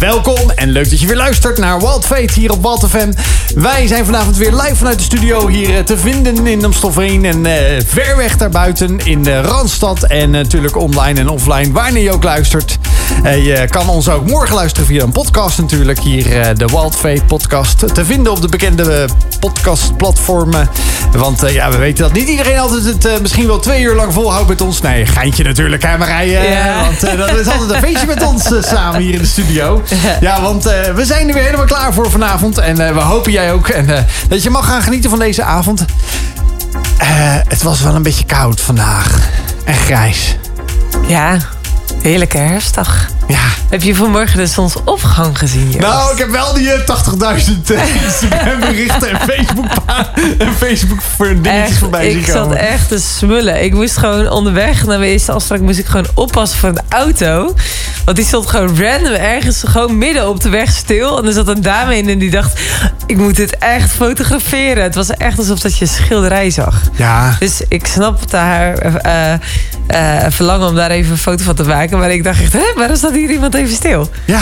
Welkom en leuk dat je weer luistert naar Wild Fate hier op Wild FM. Wij zijn vanavond weer live vanuit de studio hier eh, te vinden in Amstelveen en uh, ver weg daarbuiten in de Randstad. En natuurlijk online en offline, wanneer je ook luistert. Uh, je kan ons ook morgen luisteren via een podcast natuurlijk. Hier de Wild Fate podcast te vinden op de bekende podcastplatformen. Want ja, we weten dat niet iedereen altijd het misschien wel twee uur lang volhoudt met ons. Nee, geintje natuurlijk hè Marije. Ja. Want dat is altijd een feestje met ons samen hier in de studio. Ja, want uh, we zijn er weer helemaal klaar voor vanavond. En uh, we hopen jij ook. En uh, dat je mag gaan genieten van deze avond. het was wel een beetje koud vandaag. En grijs. Ja, heerlijke herfstdag. Ja. Heb je vanmorgen de zonsopgang gezien? Joost? Nou, ik heb wel die 80.000 Instagram berichten en Facebook, en Facebook dingetjes echt, voorbij zien Ik zat echt te smullen. Ik moest gewoon onderweg naar mijn eerste afspraak moest ik gewoon oppassen voor een auto. Want die stond gewoon random ergens gewoon midden op de weg stil. En er zat een dame in en die dacht, ik moet dit echt fotograferen. Het was echt alsof dat je schilderij zag. Ja. Dus ik snapte haar uh, uh, verlangen om daar even een foto van te maken. Maar ik dacht echt, waarom staat hier iemand even stil? Ja.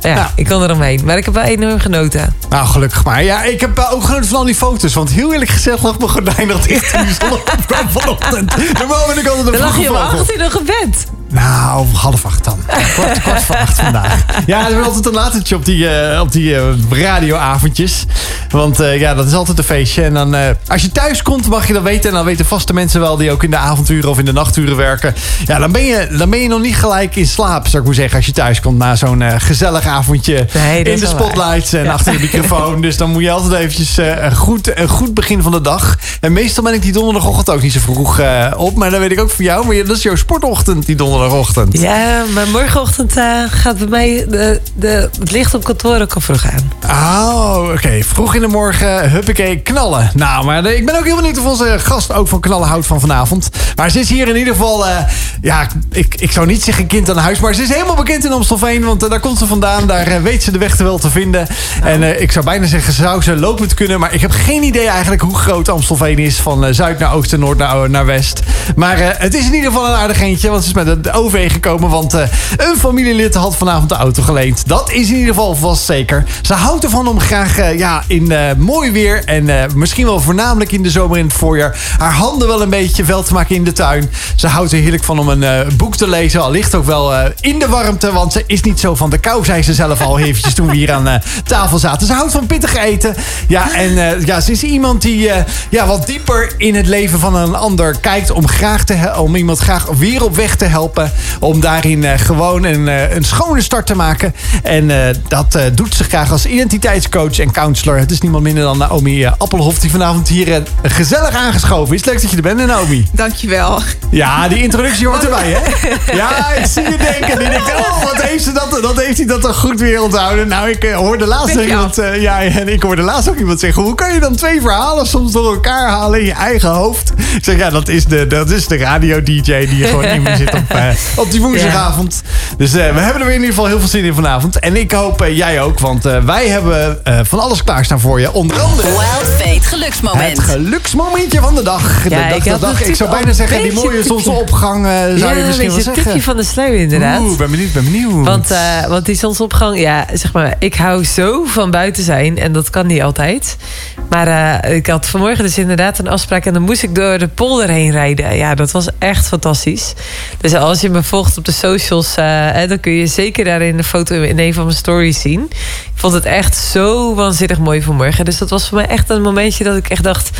Ja, ik kan eromheen. Maar ik heb wel enorm genoten. Nou, gelukkig maar. Ja, ik heb ook genoten van al die foto's. Want heel eerlijk gezegd lag mijn gordijn nog dicht toen de zon opkwam vanochtend. Normaal ben ik altijd een Dan lag je om 18 nog gebed. Nou, half acht dan. Ja, kwart, kwart voor acht vandaag. Ja, we hebben altijd een latertje op die, uh, op die uh, radioavondjes. Want uh, ja, dat is altijd een feestje. En dan, als je thuis komt, mag je dat weten. En dan weten vaste mensen wel die ook in de avonturen of in de nachturen werken. Ja, dan ben je, dan ben je nog niet gelijk in slaap, zou ik maar zeggen. Als je thuis komt na zo'n gezellig avondje nee, in de spotlights en ja. achter de microfoon. Dus dan moet je altijd eventjes een, goed, een goed begin van de dag. En meestal ben ik die donderdagochtend ook niet zo vroeg op. Maar dan weet ik ook voor jou. Maar dat is jouw sportochtend, die donderdag donderdagochtend. Ja, maar morgenochtend uh, gaat bij mij de, de, het licht op kantoor ook al vroeg aan. Oh, oké. Okay. Vroeg in de morgen, huppakee, knallen. Nou, maar de, ik ben ook heel benieuwd of onze gast ook van knallen houdt van vanavond. Maar ze is hier in ieder geval, uh, ja, ik, ik zou niet zeggen kind aan huis, maar ze is helemaal bekend in Amstelveen, want uh, daar komt ze vandaan. Daar weet ze de weg te wel te vinden. Oh. En ik zou bijna zeggen, zou ze lopend kunnen, maar ik heb geen idee eigenlijk hoe groot Amstelveen is. Van zuid naar oost en noord naar, naar west. Maar het is in ieder geval een aardig eentje, want ze is met een OV gekomen. Want uh, een familielid had vanavond de auto geleend. Dat is in ieder geval vast zeker. Ze houdt ervan om graag uh, ja, in uh, mooi weer. En misschien wel voornamelijk in de zomer in het voorjaar. Haar handen wel een beetje vel te maken in de tuin. Ze houdt er heerlijk van om een boek te lezen. Al ligt ook wel in de warmte. Want ze is niet zo van de kou, zei ze zelf al eventjes toen we hier aan tafel zaten. Ze houdt van pittig eten. Ja, en ja, ze is iemand die ja, wat dieper in het leven van een ander kijkt. Om, graag te om iemand graag weer op weg te helpen. Om daarin uh, gewoon een, uh, een schone start te maken. En uh, dat doet ze graag als identiteitscoach en counselor. Het is niemand minder dan Naomi Appelhof die vanavond hier gezellig aangeschoven is. Leuk dat je er bent, Naomi. Dankjewel. Ja, die introductie hoort erbij, hè? Ja, ik zie je denken. Die denkt, oh, wat heeft, ze dat, dat heeft hij dat toch goed weer onthouden. Nou, ik hoorde laatst ook iemand... ja, en ik hoorde laatst ook iemand zeggen... Hoe kan je dan twee verhalen soms door elkaar halen in je eigen hoofd? Ik zeg, ja, dat is de, dat is de radio-dj die gewoon in me zit op op die woensdagavond. Ja. Dus uh, we hebben er weer in ieder geval heel veel zin in vanavond. En ik hoop uh, jij ook, want uh, wij hebben van alles klaarstaan voor je. Onder andere... Wild Fate geluksmoment. Het geluksmomentje van de dag. Ja, de dag, ik, de dag. ik zou bijna zeggen, die mooie zonsopgang zou ja, je misschien wel zeggen. een van de sluier inderdaad. Oeh, ben benieuwd, ben benieuwd. Want, want die zonsopgang, ja, zeg maar, ik hou zo van buiten zijn. En dat kan niet altijd. Maar ik had vanmorgen dus inderdaad een afspraak. En dan moest ik door de polder heen rijden. Ja, dat was echt fantastisch. Dus als je me volgt op de socials, uh, dan kun je zeker daarin de foto in een van mijn stories zien. Ik vond het echt zo waanzinnig mooi vanmorgen. Dus dat was voor mij echt een momentje dat ik echt dacht...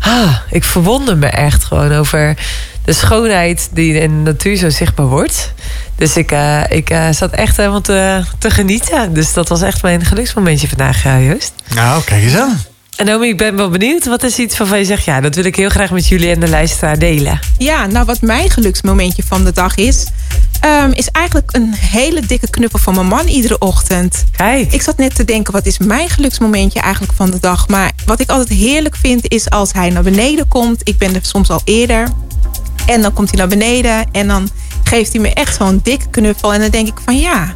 Ah, ik verwonder me echt gewoon over de schoonheid die in de natuur zo zichtbaar wordt. Dus ik, uh, ik zat echt helemaal te, te genieten. Dus dat was echt mijn geluksmomentje vandaag, Joost. Nou, kijk eens aan. En Naomi, ik ben wel benieuwd. Wat is iets waarvan je zegt... ja, dat wil ik heel graag met jullie en de luisteraar delen? Ja, nou wat mijn geluksmomentje van de dag is... Um, is eigenlijk een hele dikke knuppel van mijn man iedere ochtend. Kijk. Ik zat net te denken, wat is mijn geluksmomentje eigenlijk van de dag? Maar wat ik altijd heerlijk vind, is als hij naar beneden komt. Ik ben er soms al eerder. En dan komt hij naar beneden en dan geeft hij me echt zo'n dikke knuffel. En dan denk ik van ja,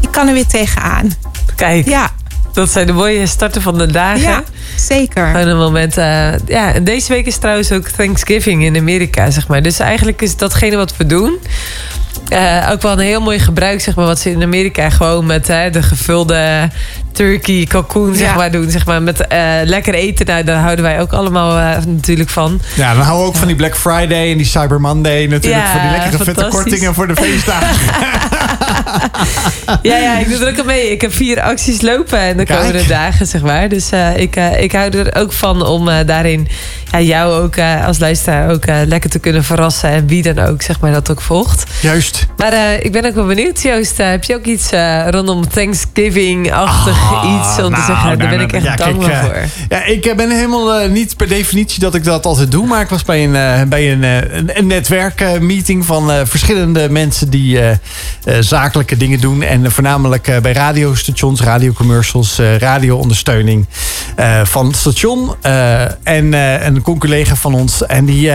ik kan er weer tegenaan. Kijk. Ja, dat zijn de mooie starten van de dagen. Ja, zeker. Gewoon een moment. Uh, ja, en deze week is trouwens ook Thanksgiving in Amerika, zeg maar. Dus eigenlijk is datgene wat we doen. Eh, ook wel een heel mooi gebruik, zeg maar, wat ze in Amerika gewoon met hè, de gevulde turkey kalkoen, zeg maar, doen. Zeg maar, met eh, lekker eten, nou, daar houden wij ook allemaal eh, natuurlijk van. Ja, dan houden we ook van die Black Friday en die Cyber Monday natuurlijk. Ja, voor die lekkere vette kortingen voor de feestdagen. Ja, ja, ik doe er ook aan mee. Ik heb vier acties lopen in de komende dagen, zeg maar. Dus eh, ik, eh, ik hou er ook van om eh, daarin jou ook eh, als luisteraar ook eh, lekker te kunnen verrassen. En wie dan ook, zeg maar, dat ook volgt. Juist. Maar eh, ik ben ook wel benieuwd, Joost. heb je ook iets rondom Thanksgiving-achtig Ah, iets om te nou, zeggen? Daar nou, ben ik echt ja, dankbaar kijk, voor. Ja, ik ben helemaal niet per definitie dat ik dat altijd doe. Maar ik was bij een, bij een, een, netwerkmeeting van verschillende mensen die zakelijke dingen doen. En voornamelijk bij radiostations, radiocommercials, radioondersteuning van het station. En eh, een collega van ons. En die.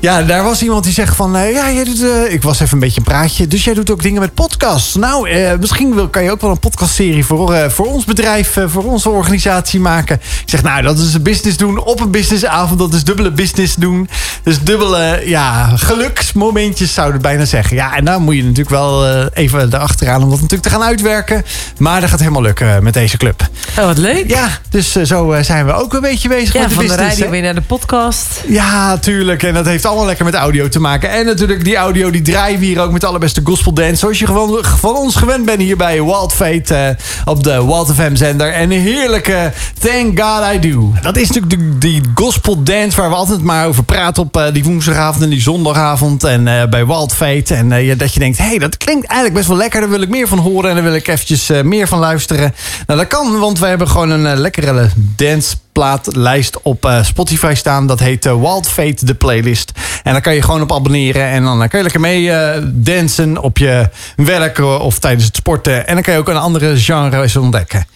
Ja, daar was iemand die zegt van... eh, ja, jij doet... eh, ik was even een beetje een praatje. Dus jij doet ook dingen met podcasts. Nou, eh, misschien wil, kan je ook wel een podcastserie voor, voor ons bedrijf... voor onze organisatie maken. Ik zeg, nou, dat is een business doen op een businessavond. Dat is dubbele business doen. Dus dubbele, ja, geluksmomentjes zouden we bijna zeggen. Ja, en dan moet je natuurlijk wel even erachteraan... om dat natuurlijk te gaan uitwerken. Maar dat gaat helemaal lukken met deze club. Oh, wat leuk. Ja, dus zo zijn we ook een beetje bezig Ja, met de van de business. radio weer naar de podcast. Ja, tuurlijk. En dat heeft allemaal lekker met audio te maken. En natuurlijk die audio, die draaien we hier ook met de allerbeste gospel dance. Zoals je gewoon van ons gewend bent hier bij Wild Fate eh, op de Wild FM zender. En een heerlijke Thank God I Do. Dat is natuurlijk de, die gospel dance waar we altijd maar over praten op eh, die woensdagavond en die zondagavond. En eh, bij Wild Fate. En dat je denkt, hey, dat klinkt eigenlijk best wel lekker. Daar wil ik meer van horen en daar wil ik eventjes meer van luisteren. Nou, dat kan, want we hebben gewoon een lekkere dance plaatlijst op eh, Spotify staan. Dat heet eh, Wild Fate, de playlist. En daar kan je gewoon op abonneren. En dan eh, kan je lekker mee dansen op je werk of tijdens het sporten. En dan kan je ook een andere genres ontdekken.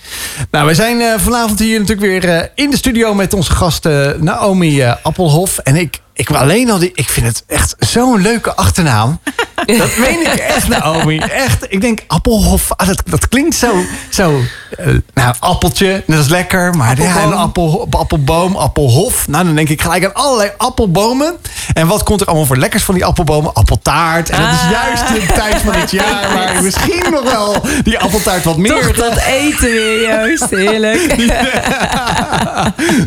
Nou, wij zijn vanavond hier natuurlijk weer in de studio met onze gast eh, Naomi Appelhof. En ik, ik alleen al die, ik vind het echt zo'n leuke achternaam. Dat meen ik echt, Naomi. Echt. Ik denk, Appelhof, ah, dat, dat klinkt zo... zo eh, nou, appeltje, dat is lekker. Maar ja, Appelboom. een appel, appelboom, appelhof. Nou, dan denk ik gelijk aan allerlei appelbomen. En wat komt er allemaal voor lekkers van die appelbomen? Appeltaart. En dat is Ah. juist de tijd van het jaar... waar je misschien nog wel die appeltaart wat meer... Toch dat eten weer, Joost. Heerlijk.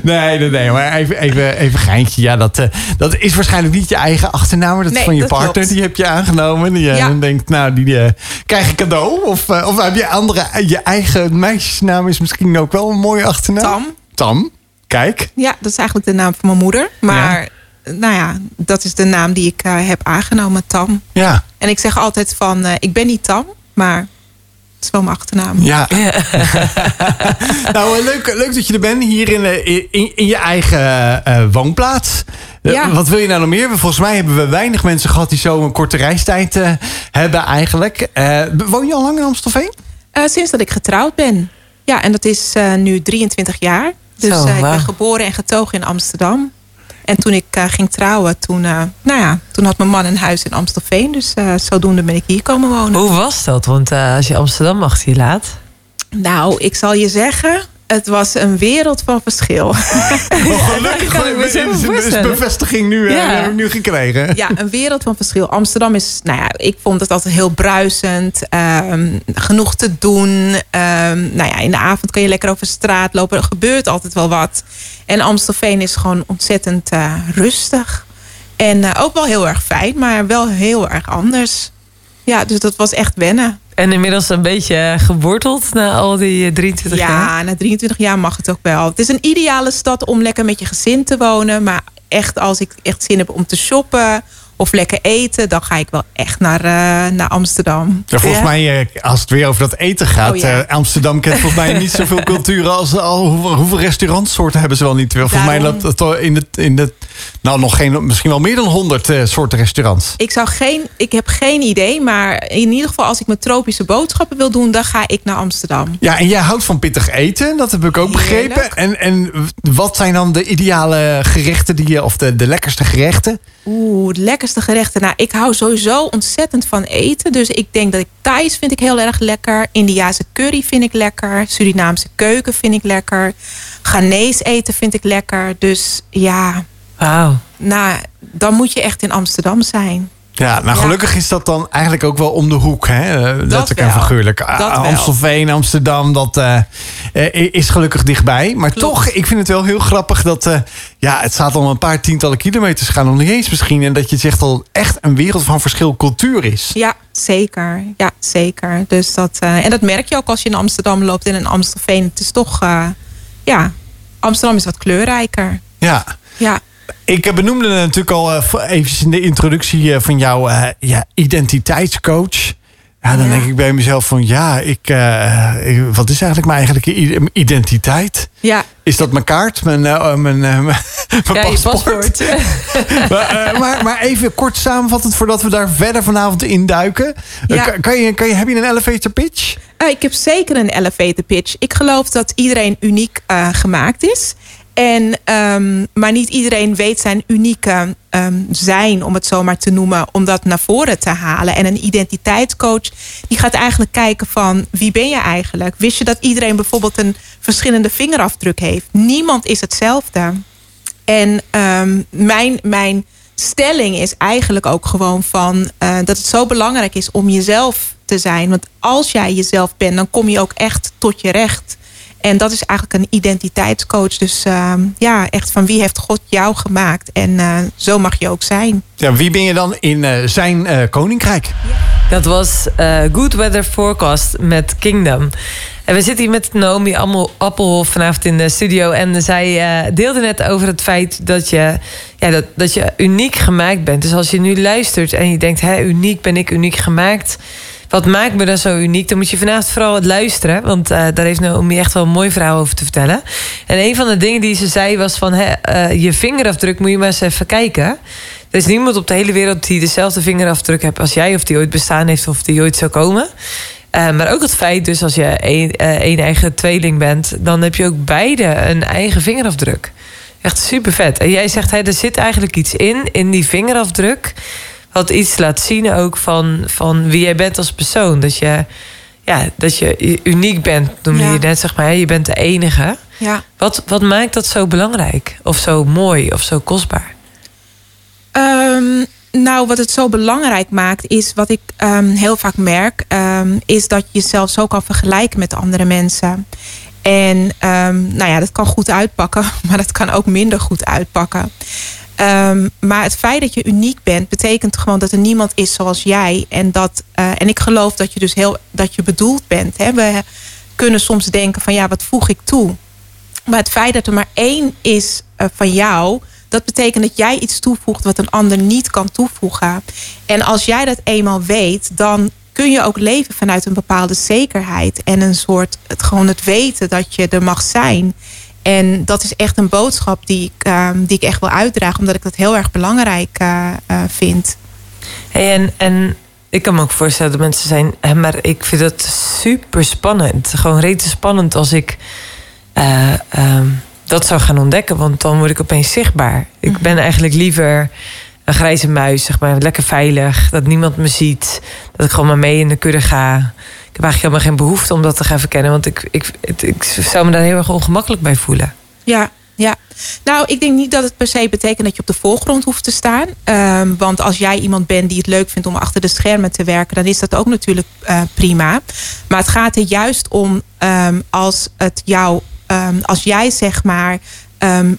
nee, nee, nee. Maar even, even, even geintje. Ja, dat, eh, dat is waarschijnlijk niet je eigen achternaam. maar Dat is van je partner. klopt. Die heb je aangenomen. Die eh, Ja. denkt, nou, die eh, krijg je cadeau. Of, eh, of heb je andere... Je eigen meisjesnaam is misschien ook wel een mooie achternaam. Tam. Tam. Kijk. Ja, dat is eigenlijk de naam van mijn moeder. Maar nou ja, dat is de naam die ik heb aangenomen, Tam. Ja. En ik zeg altijd van, eh, ik ben niet Tam, maar het is wel mijn achternaam. Ja. nou, leuk, leuk dat je er bent. Hier in, in, in je eigen eh, woonplaats. Eh, Ja. Wat wil je nou nog meer? Volgens mij hebben we weinig mensen gehad die zo een korte reistijd eh, hebben eigenlijk. Eh, woon je al lang in Amstelveen? Eh, sinds dat ik getrouwd ben. Ja, en dat is eh, nu 23 jaar. Dus Zo, eh, ik ben geboren en getogen in Amsterdam. En toen ik eh, ging trouwen, toen, eh, nou ja, toen had mijn man een huis in Amstelveen. Dus eh, zodoende ben ik hier komen wonen. Hoe was dat? Want eh, als je Amsterdam achter je laat. Nou, ik zal je zeggen, het was een wereld van verschil. Oh, gelukkig kan ik me zo is, is voorstellen. bevestiging nu, eh, Ja. heb ik nu gekregen. Ja, een wereld van verschil. Amsterdam is, nou ja, ik vond het altijd heel bruisend. ehm, genoeg te doen. Ehm, nou ja, in de avond kun je lekker over straat lopen. Er gebeurt altijd wel wat. En Amstelveen is gewoon ontzettend eh, rustig. En eh, ook wel heel erg fijn, maar wel heel erg anders. Ja, dus dat was echt wennen. En inmiddels een beetje geworteld na al die eh, 23 jaar. Ja, na 23 jaar mag het ook wel. Het is een ideale stad om lekker met je gezin te wonen. Maar echt als ik echt zin heb om te shoppen of lekker eten... dan ga ik wel echt naar, eh, naar Amsterdam. Ja, volgens Ja. mij, eh, als het weer over dat eten gaat... Oh, ja. eh, Amsterdam kent volgens mij niet zoveel culturen als... Al, hoeveel, hoeveel restaurantsoorten hebben ze wel niet? Volgens mij loopt het in de, in de... Nou, nog geen, misschien wel meer dan honderd soorten restaurants. Ik, zou geen, ik heb geen idee, maar in ieder geval als ik mijn tropische boodschappen wil doen... dan ga ik naar Amsterdam. Ja, en jij houdt van pittig eten, dat heb ik ook begrepen. En, en wat zijn dan de ideale gerechten die je... of de, de lekkerste gerechten? Oeh, de gerechten. Nou, ik hou sowieso ontzettend van eten. Dus ik denk dat ik Thais vind ik heel erg lekker. Indiase curry vind ik lekker. Surinaamse keuken vind ik lekker. Ghanese eten vind ik lekker. Dus ja, Wauw. nou, dan moet je echt in Amsterdam zijn. Ja, nou Ja. gelukkig is dat dan eigenlijk ook wel om de hoek. Hè? Eh, Letterlijk en wel. figuurlijk. Dat wel. Amstelveen, Amsterdam, dat eh, eh, is gelukkig dichtbij. Maar Klopt. toch, ik vind het wel heel grappig dat... eh, ja, het staat al een paar tientallen kilometers gaan. Nog niet eens misschien. En dat je zegt al echt een wereld van verschil cultuur is. Ja, zeker. Ja, zeker. Dus dat, eh, en dat merk je ook als je in Amsterdam loopt en in Amstelveen. Het is toch, eh, ja, Amsterdam is wat kleurrijker. Ja. Ja, Ik eh, benoemde natuurlijk al eh, eventjes in de introductie eh, van jouw ja, identiteitscoach. Ja, dan Ja. denk ik bij mezelf van ja, ik, ik- wat is eigenlijk mijn eigenlijke identiteit? ja. Is dat mijn kaart, mijn, eh, mijn, mijn Ja, paspoort? paspoort. maar, maar, maar even kort samenvattend voordat we daar verder vanavond in duiken. Ja. kan, je, kan je, heb je een elevator pitch? Ik heb zeker een elevator pitch. Ik geloof dat iedereen uniek gemaakt is. En, ehm, maar niet iedereen weet zijn unieke ehm, zijn, om het zo maar te noemen, om dat naar voren te halen. En een identiteitscoach die gaat eigenlijk kijken van wie ben je eigenlijk? Wist je dat iedereen bijvoorbeeld een verschillende vingerafdruk heeft? Niemand is hetzelfde. En ehm, mijn, mijn stelling is eigenlijk ook gewoon van eh, dat het zo belangrijk is om jezelf te zijn. Want als jij jezelf bent, dan kom je ook echt tot je recht. En dat is eigenlijk een identiteitscoach. Dus ehm, ja, echt van wie heeft God jou gemaakt? En eh, zo mag je ook zijn. Ja, wie ben je dan in eh, zijn eh, koninkrijk? Dat was eh, Good Weather Forecast met Kingdom. En we zitten hier met Naomi Appelhof vanavond in de studio. En zij eh, deelde net over het feit dat je, ja, dat, dat je uniek gemaakt bent. Dus als je nu luistert en je denkt, hè, uniek ben ik uniek gemaakt. Wat maakt me dan zo uniek? Dan moet je vanavond vooral het luisteren. Want eh, daar heeft Naomi echt wel een mooi verhaal over te vertellen. En een van de dingen die ze zei was van... Hè, eh, je vingerafdruk moet je maar eens even kijken. Er is niemand op de hele wereld die dezelfde vingerafdruk heeft als jij... of die ooit bestaan heeft of die ooit zou komen. Eh, maar ook het feit dus als je een eigen tweeling bent... dan heb je ook beide een eigen vingerafdruk. Echt super vet. En jij zegt, hè, er zit eigenlijk iets in, in die vingerafdruk... wat iets laat zien ook van, van wie jij bent als persoon. Dat je, ja, dat je uniek bent, noemde Ja. je net, zeg maar. Je bent de enige. Ja. Wat, wat maakt dat zo belangrijk? Of zo mooi of zo kostbaar? Ehm, nou, wat het zo belangrijk maakt, is wat ik ehm, heel vaak merk, ehm, is dat je jezelf zo kan vergelijken met andere mensen. En nou ja, dat kan goed uitpakken, maar dat kan ook minder goed uitpakken. Ehm, maar het feit dat je uniek bent, betekent gewoon dat er niemand is zoals jij. En, dat, eh, en ik geloof dat je dus heel dat je bedoeld bent. Hè? We kunnen soms denken van ja, wat voeg ik toe? Maar het feit dat er maar één is eh, van jou, dat betekent dat jij iets toevoegt wat een ander niet kan toevoegen. En als jij dat eenmaal weet, dan kun je ook leven vanuit een bepaalde zekerheid en een soort het gewoon het weten dat je er mag zijn. En dat is echt een boodschap die ik, ehm, die ik echt wil uitdragen, omdat ik dat heel erg belangrijk eh, eh, vind. Hey, en, en ik kan me ook voorstellen dat mensen zijn... hè, maar ik vind het super spannend. Gewoon rete spannend als ik eh, ehm, dat zou gaan ontdekken. Want dan word ik opeens zichtbaar. Ik ben eigenlijk liever een grijze muis, zeg maar. Lekker veilig, dat niemand me ziet. Dat ik gewoon maar mee in de kudde ga. Ik heb eigenlijk helemaal geen behoefte om dat te gaan verkennen. Want ik, ik, ik zou me daar heel erg ongemakkelijk bij voelen. Ja, ja. Nou, ik denk niet dat het per se betekent dat je op de voorgrond hoeft te staan. Ehm, want als jij iemand bent die het leuk vindt om achter de schermen te werken, dan is dat ook natuurlijk eh, prima. Maar het gaat er juist om ehm, als het jou, ehm, als jij zeg maar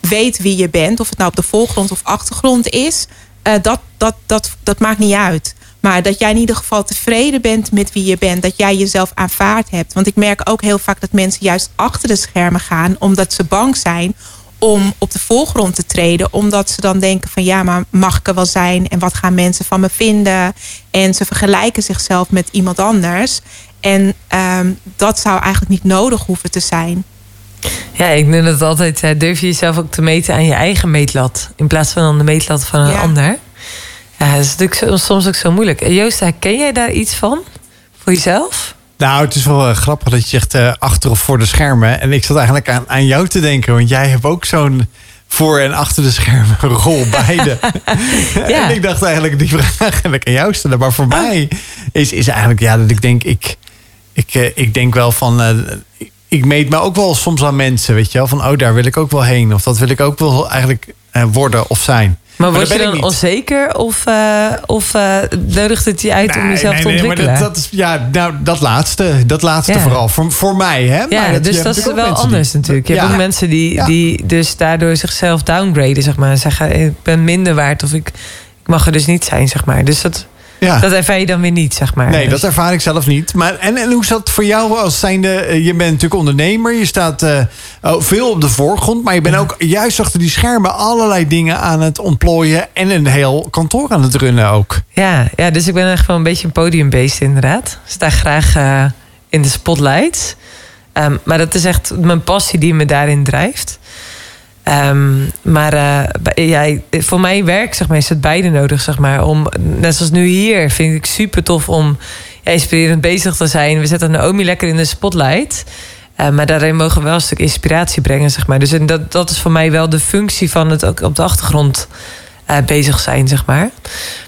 weet wie je bent, of het nou op de voorgrond of achtergrond is, eh, dat, dat, dat, dat maakt niet uit. Maar dat jij in ieder geval tevreden bent met wie je bent. Dat jij jezelf aanvaard hebt. Want ik merk ook heel vaak dat mensen juist achter de schermen gaan. Omdat ze bang zijn om op de voorgrond te treden. Omdat ze dan denken van ja, maar mag ik er wel zijn? En wat gaan mensen van me vinden? En ze vergelijken zichzelf met iemand anders. En ehm, dat zou eigenlijk niet nodig hoeven te zijn. Ja, ik noem het altijd, eh, durf je jezelf ook te meten aan je eigen meetlat. In plaats van aan de meetlat van een Ja. ander. Ja, dat is natuurlijk soms ook zo moeilijk. Eh, Joost, herken jij daar iets van? Voor jezelf? Nou, het is wel eh, grappig dat je zegt eh, achter of voor de schermen. En ik zat eigenlijk aan, aan jou te denken, want jij hebt ook zo'n voor en achter de schermen rol beide. Ja. En ik dacht eigenlijk die vraag eigenlijk aan jou stellen. Maar voor Oh. mij is, is eigenlijk ja, dat ik denk, ik, ik, ik denk wel van. ik meet me ook wel soms aan mensen, weet je wel. Van, oh, daar wil ik ook wel heen. Of dat wil ik ook wel eigenlijk worden of zijn. Maar word dat je dan onzeker of, eh, of eh, nodigt het je uit om jezelf nee, te nee, maar ontwikkelen? dat, dat is, ja, nou, dat laatste. Dat laatste Ja. vooral. Voor, voor mij, hè? ja, Maar dus je hebt dat is wel anders die- natuurlijk. Je hebt ook mensen die, Ja. die dus daardoor zichzelf downgraden, zeg maar. En zeggen, ik ben minder waard of ik, ik mag er dus niet zijn, zeg maar. Dus dat, Ja. dat ervaar je dan weer niet, zeg maar. Nee, dat ervaar ik zelf niet. Maar, en, en hoe is dat voor jou als zijnde... eh, Je bent natuurlijk ondernemer. Je staat eh, oh, veel op de voorgrond. Maar je bent ook juist achter die schermen... allerlei dingen aan het ontplooien... en een heel kantoor aan het runnen ook. Ja, ja, dus ik ben echt wel een beetje een podiumbeest inderdaad. Ik sta graag eh, in de spotlight. Ehm, maar dat is echt mijn passie die me daarin drijft. Ehm, maar eh, ja, voor mij werk zeg maar, is het beide nodig. Zeg maar, om, net zoals nu hier vind ik super tof om ja, inspirerend bezig te zijn. We zetten Naomi lekker in de spotlight. Eh, maar daarin mogen we wel een stuk inspiratie brengen. Zeg maar. Dus en dat, dat is voor mij wel de functie van het ook op de achtergrond eh, bezig zijn, zeg maar.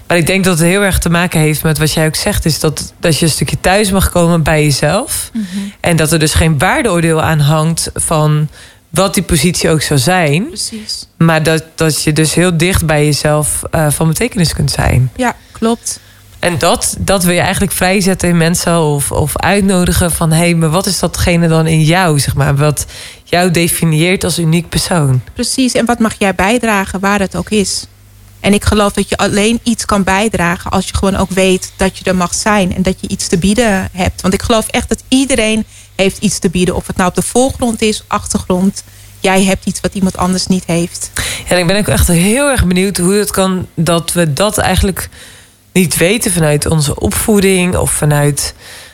Maar ik denk dat het heel erg te maken heeft met wat jij ook zegt, is dat, dat je een stukje thuis mag komen bij jezelf. En dat er dus geen waardeoordeel aan hangt van wat die positie ook zou zijn. Precies. Maar dat, dat je dus heel dicht bij jezelf eh, van betekenis kunt zijn. Ja, klopt. En dat, dat wil je eigenlijk vrijzetten in mensen of, of uitnodigen van hé, hey, maar wat is datgene dan in jou, zeg maar, wat jou definieert als uniek persoon? Precies. En wat mag jij bijdragen waar het ook is? En ik geloof dat je alleen iets kan bijdragen als je gewoon ook weet dat je er mag zijn en dat je iets te bieden hebt. Want ik geloof echt dat iedereen heeft iets te bieden. Of het nou op de voorgrond is, achtergrond. Jij hebt iets wat iemand anders niet heeft. Ja, en ik ben ook echt heel erg benieuwd hoe het kan dat we dat eigenlijk niet weten vanuit onze opvoeding of vanuit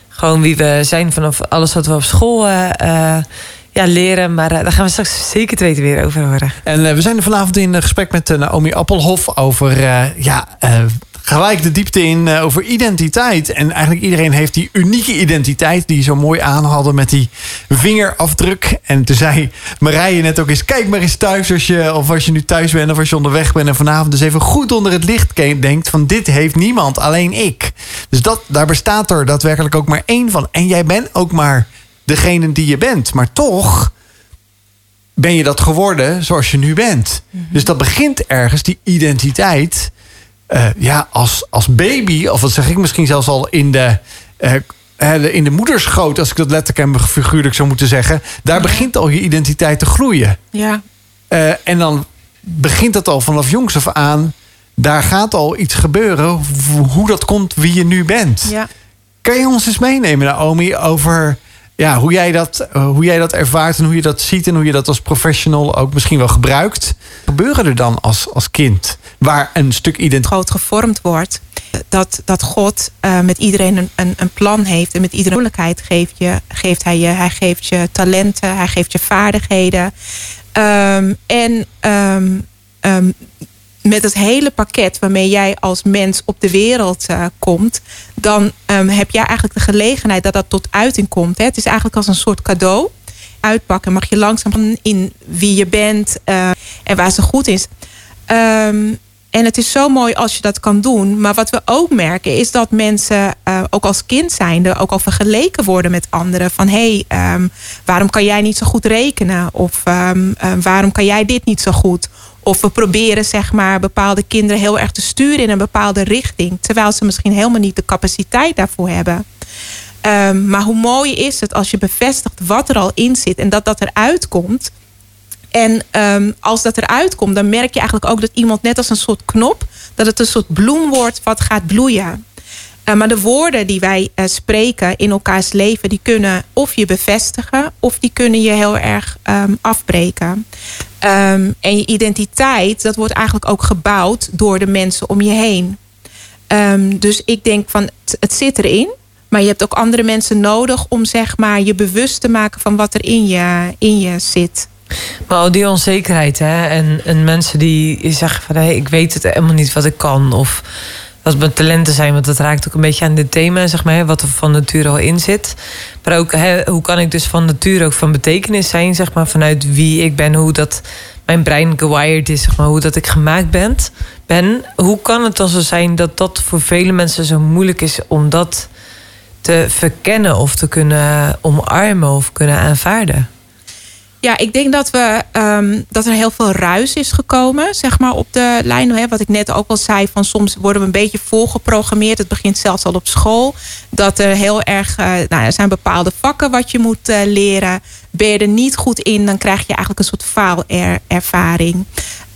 gewoon wie we zijn vanaf alles wat we op school eh, eh, ja, leren. Maar eh, daar gaan we straks zeker te weten weer over horen. En we zijn er vanavond in gesprek met eh, Naomi Appelhof... over eh, ja, eh, gelijk de diepte in eh, over identiteit. En eigenlijk iedereen heeft die unieke identiteit... die je zo mooi aanhaalde met die vingerafdruk. En toen zei Marije net ook eens... kijk maar eens thuis als je, of als je nu thuis bent of als je onderweg bent... en vanavond dus even goed onder het licht denkt... van dit heeft niemand, alleen ik. Dus dat, daar bestaat er daadwerkelijk ook maar één van. En jij bent ook maar degene die je bent. Maar toch ben je dat geworden zoals je nu bent. Dus dat begint ergens, die identiteit. Eh, ja, als, als baby, of wat zeg ik misschien zelfs al in de, eh, in de moederschoot, als ik dat letterlijk en figuurlijk zou moeten zeggen. Daar begint al je identiteit te groeien. Ja, Eh, en dan begint het al vanaf jongs af aan. Daar gaat al iets gebeuren. hoe- Hoe dat komt, wie je nu bent. ja. Kan je ons eens meenemen, Naomi, over ja, hoe, jij dat, eh, hoe jij dat ervaart en hoe je dat ziet en hoe je dat als professional ook misschien wel gebruikt? Gebeuren er dan als, als kind waar een stuk identiteit. groot gevormd wordt. Dat, dat God eh, met iedereen een, een, een plan heeft. En met iedere mogelijkheid geeft, je, geeft hij je. Hij geeft je talenten, hij geeft je vaardigheden. Ehm, en ehm, ehm, met het hele pakket waarmee jij als mens op de wereld eh, komt, dan ehm, heb jij eigenlijk de gelegenheid dat dat tot uiting komt. Hè. Het is eigenlijk als een soort cadeau. Uitpakken mag je langzaam in wie je bent eh, en waar ze goed is. Ehm, en het is zo mooi als je dat kan doen. Maar wat we ook merken is dat mensen, eh, ook als kind zijnde, ook al vergeleken worden met anderen. Van hé, hey, ehm, waarom kan jij niet zo goed rekenen? Of eh, waarom kan jij dit niet zo goed? Of we proberen zeg maar bepaalde kinderen heel erg te sturen in een bepaalde richting. Terwijl ze misschien helemaal niet de capaciteit daarvoor hebben. Ehm, maar hoe mooi is het als je bevestigt wat er al in zit en dat dat eruit komt. En ehm, als dat eruit komt, dan merk je eigenlijk ook dat iemand net als een soort knop, dat het een soort bloem wordt wat gaat bloeien. Eh, maar de woorden die wij eh, spreken in elkaars leven, die kunnen of je bevestigen of die kunnen je heel erg ehm, afbreken. Ehm, en je identiteit, dat wordt eigenlijk ook gebouwd door de mensen om je heen. Ehm, dus ik denk van het, zit erin. Maar je hebt ook andere mensen nodig om zeg maar je bewust te maken van wat er in je, in je zit. Maar die onzekerheid, hè, en, en mensen die zeggen van hé, ik weet het helemaal niet wat ik kan. Of wat mijn talenten zijn, want dat raakt ook een beetje aan dit thema, zeg maar, wat er van nature al in zit. Maar ook hoe kan ik dus van nature ook van betekenis zijn, zeg maar, vanuit wie ik ben, hoe dat mijn brein gewired is, zeg maar, hoe dat ik gemaakt ben. ben. Hoe kan het dan zo zijn dat dat voor vele mensen zo moeilijk is om dat te verkennen of te kunnen omarmen of kunnen aanvaarden? Ja, ik denk dat, we, ehm, dat er heel veel ruis is gekomen, zeg maar, op de lijn. Wat ik net ook al zei, van soms worden we een beetje volgeprogrammeerd. Het begint zelfs al op school. Dat er heel erg, uh, nou, er zijn bepaalde vakken wat je moet uh, leren. Ben je er niet goed in, dan krijg je eigenlijk een soort faalervaring.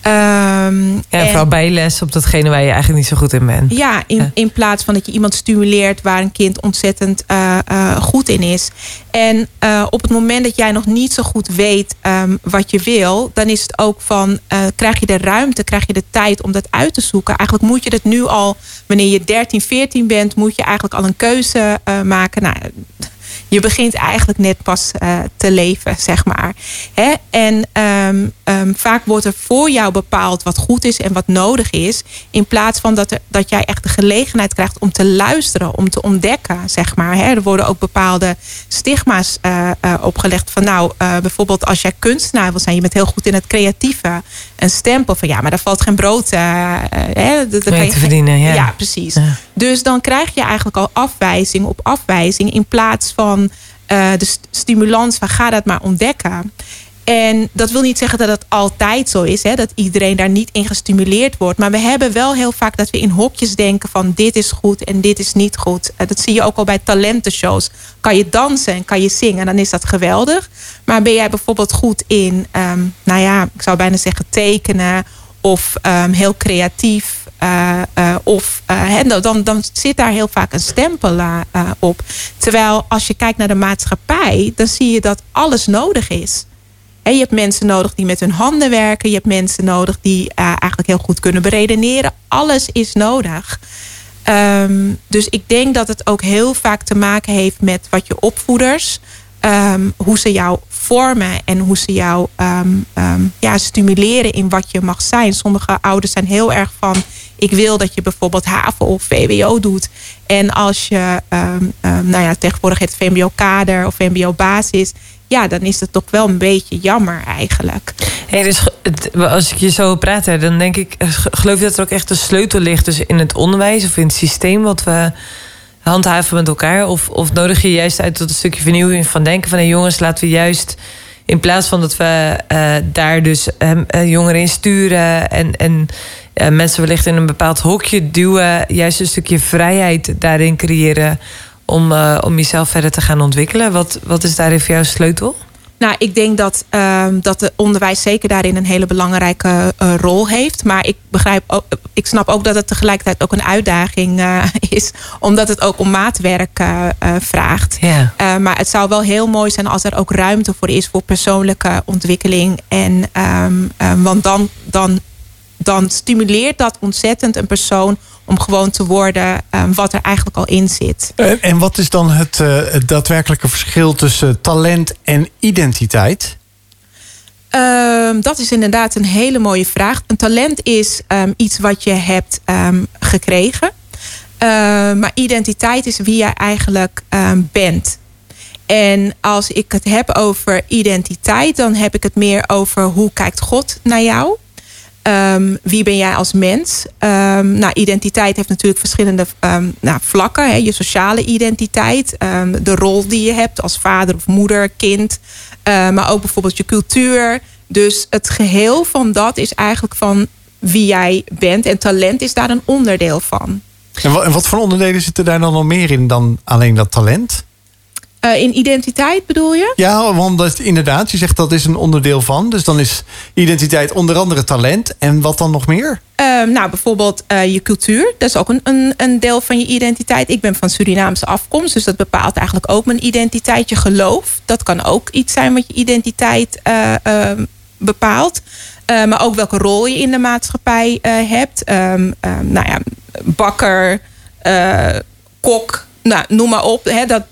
Um, ja, vooral bijles op datgene waar je eigenlijk niet zo goed in bent. Ja, in, in plaats van dat je iemand stimuleert waar een kind ontzettend uh, uh, goed in is. En uh, op het moment dat jij nog niet zo goed weet um, wat je wil, dan is het ook van: krijg je de ruimte, krijg je de tijd om dat uit te zoeken. Eigenlijk moet je dat nu al, wanneer je 13, 14 bent, moet je eigenlijk al een keuze maken. Nou, je begint eigenlijk net pas uh, te leven, zeg maar. Hè? En um, um, vaak wordt er voor jou bepaald wat goed is en wat nodig is. In plaats van dat, er, dat jij echt de gelegenheid krijgt om te luisteren, om te ontdekken, zeg maar. Hè? Er worden ook bepaalde stigma's uh, uh, opgelegd. Van nou, bijvoorbeeld als jij kunstenaar wil zijn, je bent heel goed in het creatieve. Een stempel van ja, maar daar valt geen brood hè? Dat, kan je te verdienen. Ja, ja precies. Ja. Dus dan krijg je eigenlijk al afwijzing op afwijzing in plaats van uh, de stimulans van ga dat maar ontdekken. En dat wil niet zeggen dat het altijd zo is, hè, dat iedereen daar niet in gestimuleerd wordt. Maar we hebben wel heel vaak dat we in hokjes denken van dit is goed en dit is niet goed. Uh, dat zie je ook al bij talentenshows. Kan je dansen en kan je zingen, dan is dat geweldig. Maar ben jij bijvoorbeeld goed in, um, nou ja, ik zou bijna zeggen tekenen of um, heel creatief uh, uh, of uh, dan, dan zit daar heel vaak een stempel op. Terwijl als je kijkt naar de maatschappij, dan zie je dat alles nodig is. Je hebt mensen nodig die met hun handen werken. Je hebt mensen nodig die eigenlijk heel goed kunnen beredeneren. Alles is nodig. Um, dus ik denk dat het ook heel vaak te maken heeft met wat je opvoeders, um, hoe ze jou vormen en hoe ze jou um, ja, stimuleren in wat je mag zijn. Sommige ouders zijn heel erg van ik wil dat je bijvoorbeeld HAVO of VWO doet. En als je, um, um, nou ja, tegenwoordig het VMBO-kader of VMBO-basis... ja, dan is het toch wel een beetje jammer eigenlijk. Hey, dus als ik je zo praat, dan denk ik... geloof je dat er ook echt een sleutel ligt dus in het onderwijs... of in het systeem wat we handhaven met elkaar? Of, of nodig je juist uit tot een stukje vernieuwing van denken... van hey, jongens, laten we juist in plaats van dat we uh, daar dus uh, jongeren in sturen en, en uh, mensen wellicht in een bepaald hokje duwen, juist een stukje vrijheid daarin creëren om, om jezelf verder te gaan ontwikkelen. Wat, wat is daarin voor jou sleutel? Nou, ik denk dat, uh, dat het onderwijs zeker daarin een hele belangrijke uh, rol heeft. Maar ik begrijp ook, ik snap ook dat het tegelijkertijd ook een uitdaging uh, is. Omdat het ook om maatwerk vraagt. Yeah. maar het zou wel heel mooi zijn als er ook ruimte voor is voor persoonlijke ontwikkeling. En, um, want dan, dan, dan stimuleert dat ontzettend een persoon om gewoon te worden um, wat er eigenlijk al in zit. En, en wat is dan het, uh, het, daadwerkelijke verschil tussen talent en identiteit? Um, dat is inderdaad een hele mooie vraag. Een talent is um, iets wat je hebt gekregen. maar identiteit is wie je eigenlijk bent. En als ik het heb over identiteit, dan heb ik het meer over hoe kijkt God naar jou. Um, wie ben jij als mens? Um, nou, identiteit heeft natuurlijk verschillende um, nou, vlakken. Hè? Je sociale identiteit, de rol die je hebt als vader of moeder, kind. Uh, maar ook bijvoorbeeld je cultuur. Dus het geheel van dat is eigenlijk van wie jij bent. En talent is daar een onderdeel van. En wat, en wat voor onderdelen zitten daar dan nog meer in dan alleen dat talent? Uh, in identiteit bedoel je? Ja, want dat, inderdaad, je zegt dat is een onderdeel van. Dus dan is identiteit onder andere talent. En wat dan nog meer? Uh, nou, bijvoorbeeld uh, je cultuur. Dat is ook een, een, een, deel van je identiteit. Ik ben van Surinaamse afkomst, dus dat bepaalt eigenlijk ook mijn identiteit. Je geloof, dat kan ook iets zijn wat je identiteit ehm, bepaalt. maar ook welke rol je in de maatschappij hebt. Um, nou ja, bakker, kok nou, noem maar op. Hè, dat,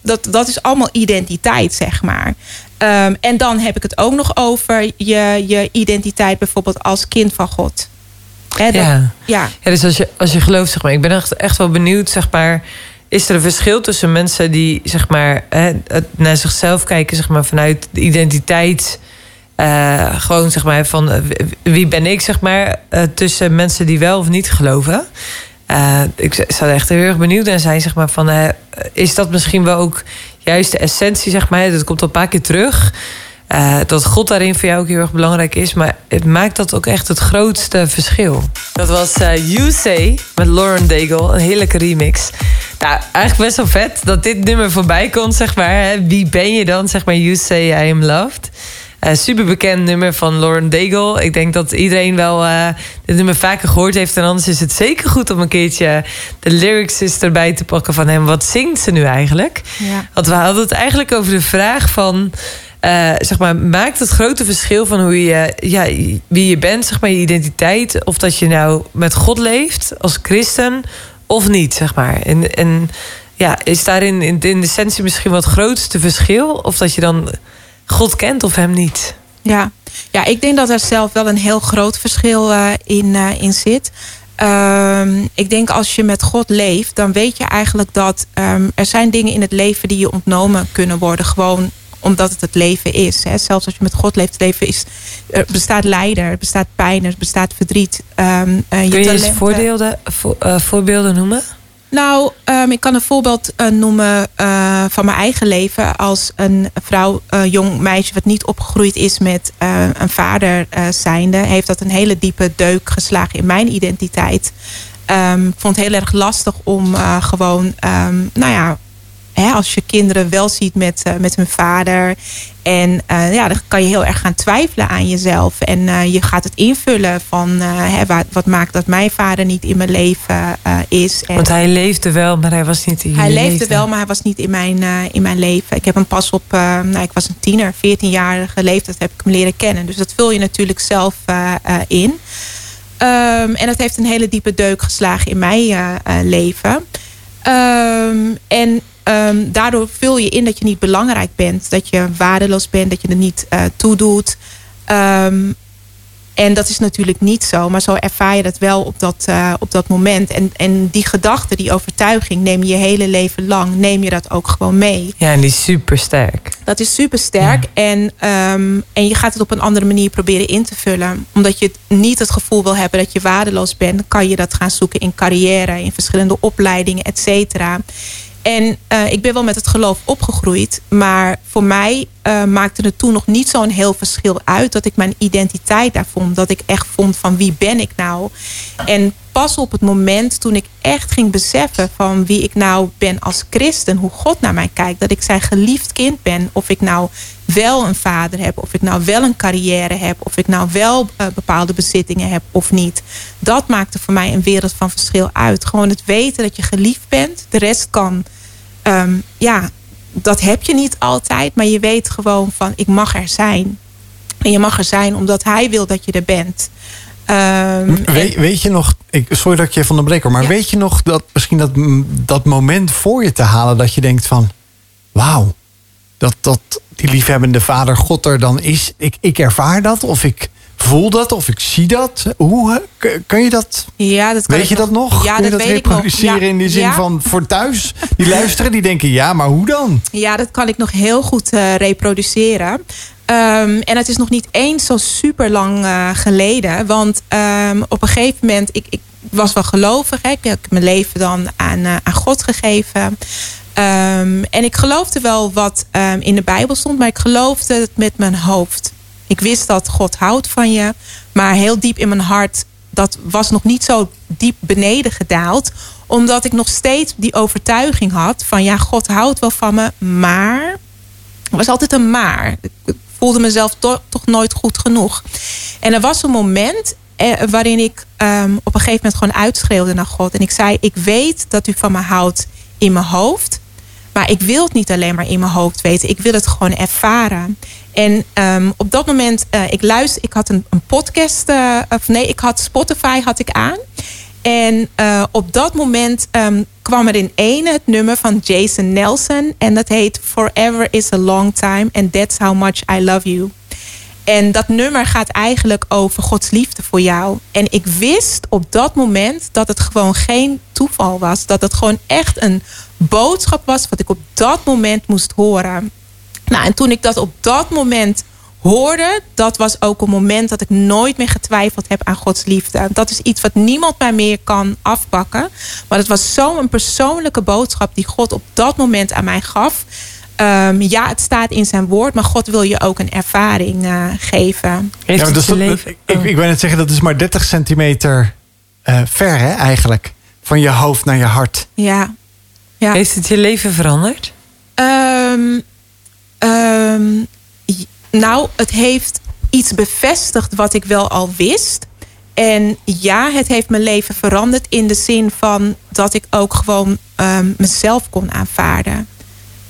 dat, dat is allemaal identiteit, zeg maar. Um, en dan heb ik het ook nog over je, je identiteit bijvoorbeeld als kind van God. Hè, dat, ja. ja. Ja. dus als je, als je gelooft, zeg maar, ik ben echt, echt wel benieuwd, zeg maar. Is er een verschil tussen mensen die zeg maar, hè, naar zichzelf kijken, zeg maar, vanuit de identiteit. Uh, gewoon zeg maar van wie ben ik, zeg maar, uh, tussen mensen die wel of niet geloven. Uh, ik zou echt heel erg benieuwd naar zijn, zeg maar, van uh, is dat misschien wel ook juist de essentie, zeg maar, dat komt al een paar keer terug. eh, dat God daarin voor jou ook heel erg belangrijk is. Maar het maakt dat ook echt het grootste verschil. Dat was You Say met Lauren Daigle. Een heerlijke remix. Nou, eigenlijk best wel vet dat dit nummer voorbij komt, zeg maar. Hè? Wie ben je dan, zeg maar, You Say I Am Loved. Uh, super bekend nummer van Lauren Daigle. Ik denk dat iedereen wel uh, dit nummer vaker gehoord heeft. En anders is het zeker goed om een keertje de lyrics erbij te pakken van hem. Wat zingt ze nu eigenlijk? Ja. Want we hadden het eigenlijk over de vraag van... Uh, zeg maar, maakt het grote verschil van hoe je, ja, wie je bent, zeg maar, je identiteit, of dat je nou met God leeft als christen of niet, zeg maar. En, en ja, is daarin in, in de essentie misschien wat grootste verschil, of dat je dan God kent of hem niet? Ja, ja ik denk dat er zelf wel een heel groot verschil uh, in, uh, in zit. Um, ik denk als je met God leeft, dan weet je eigenlijk dat um, er zijn dingen in het leven die je ontnomen kunnen worden. Gewoon omdat het het leven is. Hè. Zelfs als je met God leeft, het leven is, er bestaat lijden, er bestaat pijn, er bestaat verdriet. Um, uh, je Kun je eens voorbeelden, voor, voorbeelden noemen? Nou, um, ik kan een voorbeeld uh, noemen uh, van mijn eigen leven. Als een vrouw, uh, jong meisje wat niet opgegroeid is met een vader zijnde... heeft dat een hele diepe deuk geslagen in mijn identiteit. Um, ik vond het heel erg lastig om gewoon, um, nou ja... Hè, als je kinderen wel ziet met, met hun vader. En ja, dan kan je heel erg gaan twijfelen aan jezelf. En je gaat het invullen van hè, wat, wat, maakt dat mijn vader niet in mijn leven is. En Want hij leefde wel, maar hij was niet in Hij leefde leven. wel, maar hij was niet in mijn, in mijn leven. Ik heb hem pas op, nou, ik was een tiener, 14-jarige leeftijd heb ik hem leren kennen. Dus dat vul je natuurlijk zelf in. Um, en dat heeft een hele diepe deuk geslagen in mijn leven. Um, en um, daardoor vul je in dat je niet belangrijk bent. Dat je waardeloos bent, dat je er niet toe doet. En dat is natuurlijk niet zo, maar zo ervaar je dat wel op dat, uh, op dat moment. En, en die gedachte, die overtuiging, neem je je hele leven lang, neem je dat ook gewoon mee. Ja, en die is super sterk. Dat is super sterk. Ja. En, um, en je gaat het op een andere manier proberen in te vullen. Omdat je niet het gevoel wil hebben dat je waardeloos bent, kan je dat gaan zoeken in carrière, in verschillende opleidingen, et cetera. En uh, ik ben wel met het geloof opgegroeid. Maar voor mij uh, maakte het toen nog niet zo'n heel verschil uit. Dat ik mijn identiteit daar vond. Dat ik echt vond van wie ben ik nou. En pas op het moment toen ik echt ging beseffen van wie ik nou ben als christen. Hoe God naar mij kijkt. Dat ik zijn geliefd kind ben. Of ik nou wel een vader heb. Of ik nou wel een carrière heb. Of ik nou wel uh, bepaalde bezittingen heb of niet. Dat maakte voor mij een wereld van verschil uit. Gewoon het weten dat je geliefd bent. De rest kan... Um, ja, dat heb je niet altijd. Maar je weet gewoon van ik mag er zijn. En je mag er zijn omdat hij wil dat je er bent. Um, weet, weet, je nog, ik, sorry dat ik je van de breker, maar ja. weet je nog dat misschien dat, dat moment voor je te halen dat je denkt van wauw, dat, dat die liefhebbende vader God er dan is. Ik, ik ervaar dat of ik voel dat of ik zie dat. Hoe kan je dat? Ja, dat kan weet je nog, dat nog? Ja, Kun je dat dat weet reproduceren ik nog. Ja, in die zin ja. van voor thuis? Die luisteren, die denken ja, maar hoe dan? Ja, dat kan ik nog heel goed uh, reproduceren. Um, en het is nog niet eens zo super lang uh, geleden. Want um, op een gegeven moment, ik, ik was wel gelovig. Hè. Ik heb mijn leven dan aan, uh, aan God gegeven. Um, en ik geloofde wel wat in de Bijbel stond, maar ik geloofde het met mijn hoofd. Ik wist dat God houdt van je, maar heel diep in mijn hart, dat was nog niet zo diep beneden gedaald. Omdat ik nog steeds die overtuiging had van ja, God houdt wel van me, maar er was altijd een maar. Ik voelde mezelf to toch nooit goed genoeg. En er was een moment eh, waarin ik um, op een gegeven moment gewoon uitschreeuwde naar God. En ik zei, ik weet dat u van me houdt in mijn hoofd. Maar ik wil het niet alleen maar in mijn hoofd weten. Ik wil het gewoon ervaren. En um, op dat moment, uh, ik luister, ik had een, een podcast, uh, of nee, ik had Spotify had ik aan. En uh, op dat moment um, kwam er in één het nummer van Jason Nelson. En dat heet Forever is a long time and that's how much I love you. En dat nummer gaat eigenlijk over Gods liefde voor jou. En ik wist op dat moment dat het gewoon geen toeval was. Dat het gewoon echt een boodschap was wat ik op dat moment moest horen. Nou, en toen ik dat op dat moment hoorde, dat was ook een moment dat ik nooit meer getwijfeld heb aan Gods liefde. Dat is iets wat niemand mij meer kan afpakken. Maar het was zo'n persoonlijke boodschap die God op dat moment aan mij gaf. Ehm, ja, het staat in zijn woord, maar God wil je ook een ervaring eh, geven. Heeft Ja, maar het dat leven... ik, ik ben net zeggen, dat is maar 30 centimeter eh, ver, hè, eigenlijk. Van je hoofd naar je hart. Ja. ja. Heeft het je leven veranderd? Ehm, ehm, nou, het heeft iets bevestigd wat ik wel al wist. En ja, het heeft mijn leven veranderd in de zin van dat ik ook gewoon ehm, mezelf kon aanvaarden.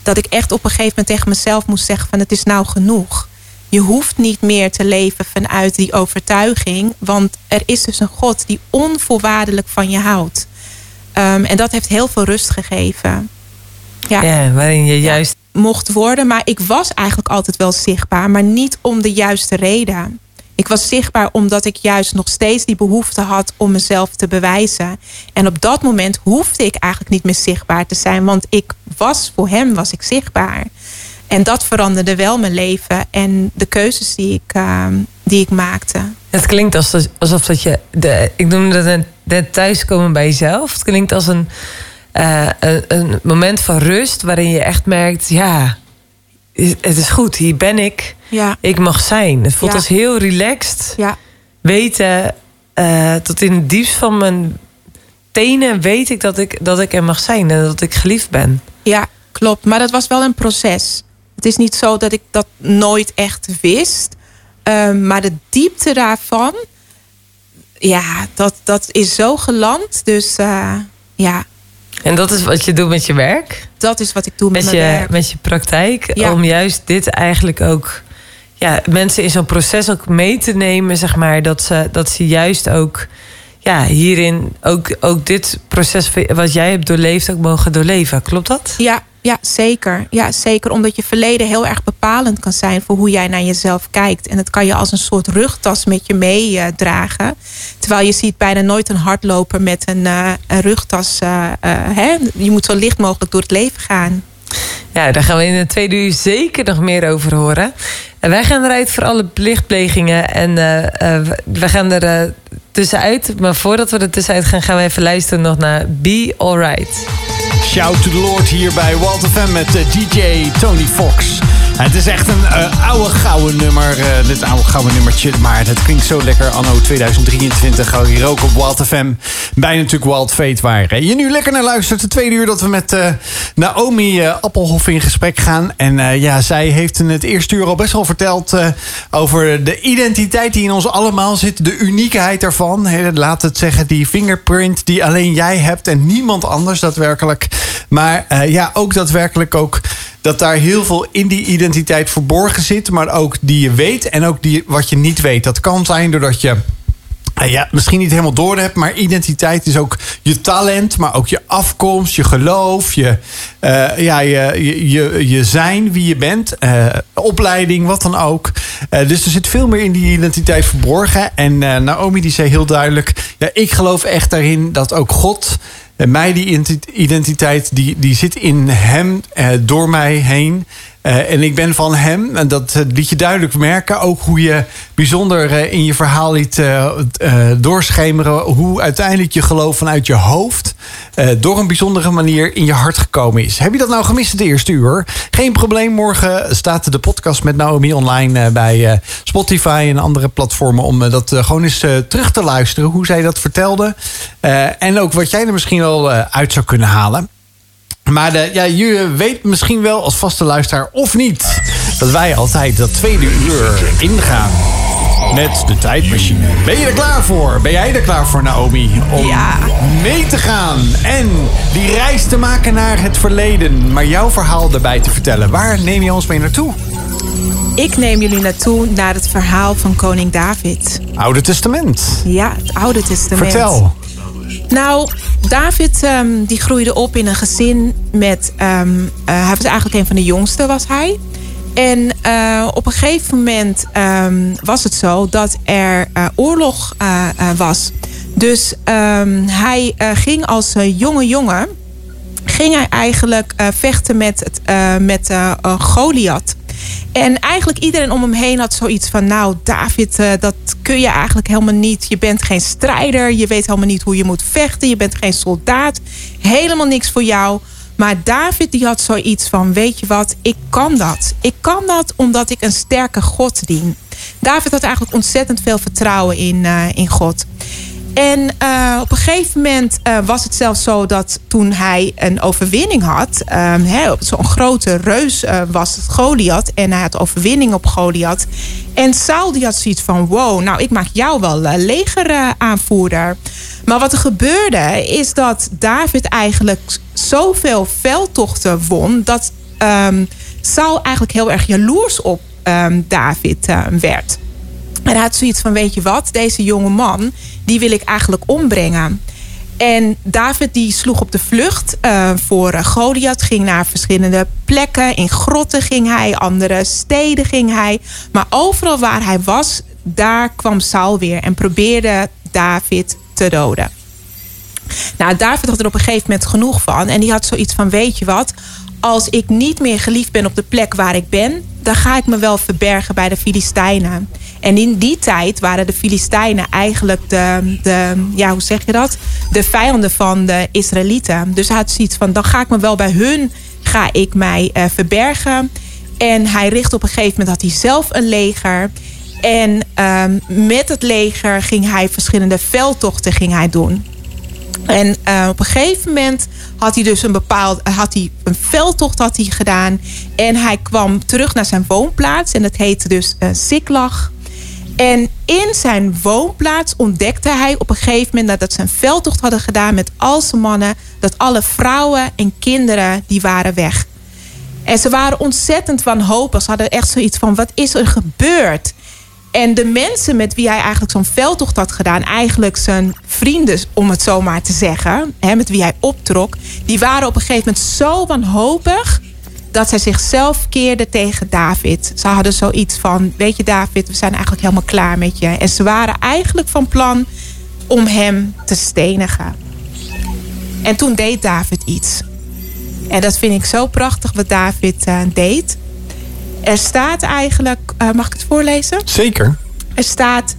Dat ik echt op een gegeven moment tegen mezelf moest zeggen van het is nou genoeg. Je hoeft niet meer te leven vanuit die overtuiging. Want er is dus een God die onvoorwaardelijk van je houdt. Ehm, en dat heeft heel veel rust gegeven. Ja Ja, waarin je juist... mocht worden. Maar ik was eigenlijk altijd wel zichtbaar, maar niet om de juiste reden. Ik was zichtbaar omdat ik juist nog steeds die behoefte had om mezelf te bewijzen. En op dat moment hoefde ik eigenlijk niet meer zichtbaar te zijn, want ik was voor hem was ik zichtbaar. En dat veranderde wel mijn leven en de keuzes die ik, uh, die ik maakte. Het klinkt alsof, alsof dat je... De, ik noemde net, net thuiskomen bij jezelf. Het klinkt als een, uh, een, een moment van rust... waarin je echt merkt... ja, het is goed, hier ben ik. Ja. Ik mag zijn. Het voelt Ja. als heel relaxed. Ja. Weten, uh, tot in het diepst van mijn tenen... weet ik dat, ik dat ik er mag zijn en dat ik geliefd ben. Ja, klopt. Maar dat was wel een proces. Het is niet zo dat ik dat nooit echt wist. Um, maar de diepte daarvan... ja, dat, dat is zo geland. Dus uh, ja... En dat is wat je doet met je werk? Dat is wat ik doe met, met mijn je, werk. Met je praktijk? Ja. Om juist dit eigenlijk ook... Ja, mensen in zo'n proces ook mee te nemen, zeg maar. Dat ze, dat ze juist ook ja, hierin ook, ook dit proces wat jij hebt doorleefd ook mogen doorleven. Klopt dat? Ja, ja, zeker. ja, zeker. Omdat je verleden heel erg bepalend kan zijn voor hoe jij naar jezelf kijkt. En dat kan je als een soort rugtas met je meedragen. Terwijl je ziet bijna nooit een hardloper met een, uh, een rugtas. Uh, hè? Je moet zo licht mogelijk door het leven gaan. Ja, daar gaan we in de tweede uur zeker nog meer over horen. En wij gaan eruit voor alle plichtplegingen. En uh, we gaan er tussenuit. Maar voordat we er tussenuit gaan, gaan we even luisteren nog naar Be Alright. Shout to the Lord hier bij Walt FM met DJ Tony Fox. Het is echt een uh, oude gouden nummer, uh, dit oude gouden nummertje. Maar het klinkt zo lekker anno 2023. Ook hier ook op Wild FM. Bij natuurlijk Wild Fate waar je nu lekker naar luistert. De tweede uur dat we met Naomi Appelhoff in gesprek gaan. En ja, zij heeft in het eerste uur al best wel verteld over de identiteit die in ons allemaal zit. De uniekheid. He, laat het zeggen, die fingerprint die alleen jij hebt en niemand anders daadwerkelijk. Maar uh, ja, ook daadwerkelijk ook dat daar heel veel in die identiteit verborgen zit. Maar ook die je weet en ook die, wat je niet weet. Dat kan zijn doordat je uh, ja, misschien niet helemaal door hebt. Maar identiteit is ook je talent, maar ook je afkomst, je geloof, je, uh, ja, je, je, je, je zijn, wie je bent, opleiding, wat dan ook. Dus er zit veel meer in die identiteit verborgen. En Naomi die zei heel duidelijk: ja, ik geloof echt daarin dat ook God en mij die identiteit, die, die zit in hem, uh, door mij heen. Uh, en ik ben van hem. En dat uh, liet je duidelijk merken. Ook hoe je bijzonder uh, in je verhaal liet doorschemeren. Hoe uiteindelijk je geloof vanuit je hoofd. door een bijzondere manier in je hart gekomen is. Heb je dat nou gemist het eerste uur? Geen probleem. Morgen staat de podcast met Naomi online bij Spotify en andere platformen. Om dat gewoon eens terug te luisteren. Hoe zij dat vertelde. en ook wat jij er misschien wel uit zou kunnen halen. Maar de, ja, je weet misschien wel als vaste luisteraar of niet... dat wij altijd dat tweede uur ingaan met de tijdmachine. Ben je er klaar voor? Ben jij er klaar voor, Naomi? Om ja. mee te gaan en die reis te maken naar het verleden. Maar jouw verhaal erbij te vertellen. Waar neem je ons mee naartoe? Ik neem jullie naartoe naar het verhaal van koning David. Oude Testament. Ja, het Oude Testament. Vertel. Nou, David um, die groeide op in een gezin met... Um, uh, hij was eigenlijk een van de jongsten, was hij. En uh, op een gegeven moment um, was het zo dat er uh, oorlog was. Dus hij ging als jonge jongen... ging hij eigenlijk vechten met, het, met Goliath. En eigenlijk iedereen om hem heen had zoiets van... nou, David, uh, dat kun je eigenlijk helemaal niet. Je bent geen strijder, je weet helemaal niet hoe je moet vechten... je bent geen soldaat, helemaal niks voor jou. Maar David die had zoiets van, weet je wat, ik kan dat. Ik kan dat omdat ik een sterke God dien. David had eigenlijk ontzettend veel vertrouwen in, uh, in God. En uh, op een gegeven moment uh, was het zelfs zo dat toen hij een overwinning had, um, zo'n grote reus uh, was het Goliath en hij had overwinning op Goliath. En Saul die had zoiets van: wow, nou ik maak jou wel legeraanvoerder. Maar wat er gebeurde is dat David eigenlijk zoveel veldtochten won dat um, Saul eigenlijk heel erg jaloers op um, David werd. En hij had zoiets van, weet je wat, deze jonge man, die wil ik eigenlijk ombrengen. En David die sloeg op de vlucht uh, voor Goliath. Ging naar verschillende plekken. In grotten ging hij. Andere steden ging hij. Maar overal waar hij was, daar kwam Saul weer. En probeerde David te doden. Nou, David had er op een gegeven moment genoeg van. En die had zoiets van, weet je wat als ik niet meer geliefd ben op de plek waar ik ben, dan ga ik me wel verbergen bij de Filistijnen. En in die tijd waren de Filistijnen eigenlijk de, de ja, hoe zeg je dat? De vijanden van de Israëlieten. Dus hij had zoiets van, dan ga ik me wel bij hun, ga ik mij uh, verbergen. En hij richt op een gegeven moment, had hij zelf een leger. En um, met het leger ging hij verschillende veldtochten ging hij doen. En uh, op een gegeven moment had hij dus een bepaald had hij een veldtocht had hij gedaan. En hij kwam terug naar zijn woonplaats. En dat heette dus uh, Siklag. En in zijn woonplaats ontdekte hij op een gegeven moment nadat ze een veldtocht hadden gedaan met al zijn mannen, dat alle vrouwen en kinderen die waren weg. En ze waren ontzettend wanhopig. Ze hadden echt zoiets van: wat is er gebeurd? En de mensen met wie hij eigenlijk zo'n veldtocht had gedaan, eigenlijk zijn vrienden, om het zo maar te zeggen, hè, met wie hij optrok, die waren op een gegeven moment zo wanhopig dat zij zichzelf keerden tegen David. Ze hadden zoiets van: Weet je, David, we zijn eigenlijk helemaal klaar met je. En ze waren eigenlijk van plan om hem te stenigen. En toen deed David iets. En dat vind ik zo prachtig wat David uh, deed. Er staat eigenlijk, uh, mag ik het voorlezen? Zeker. Er staat,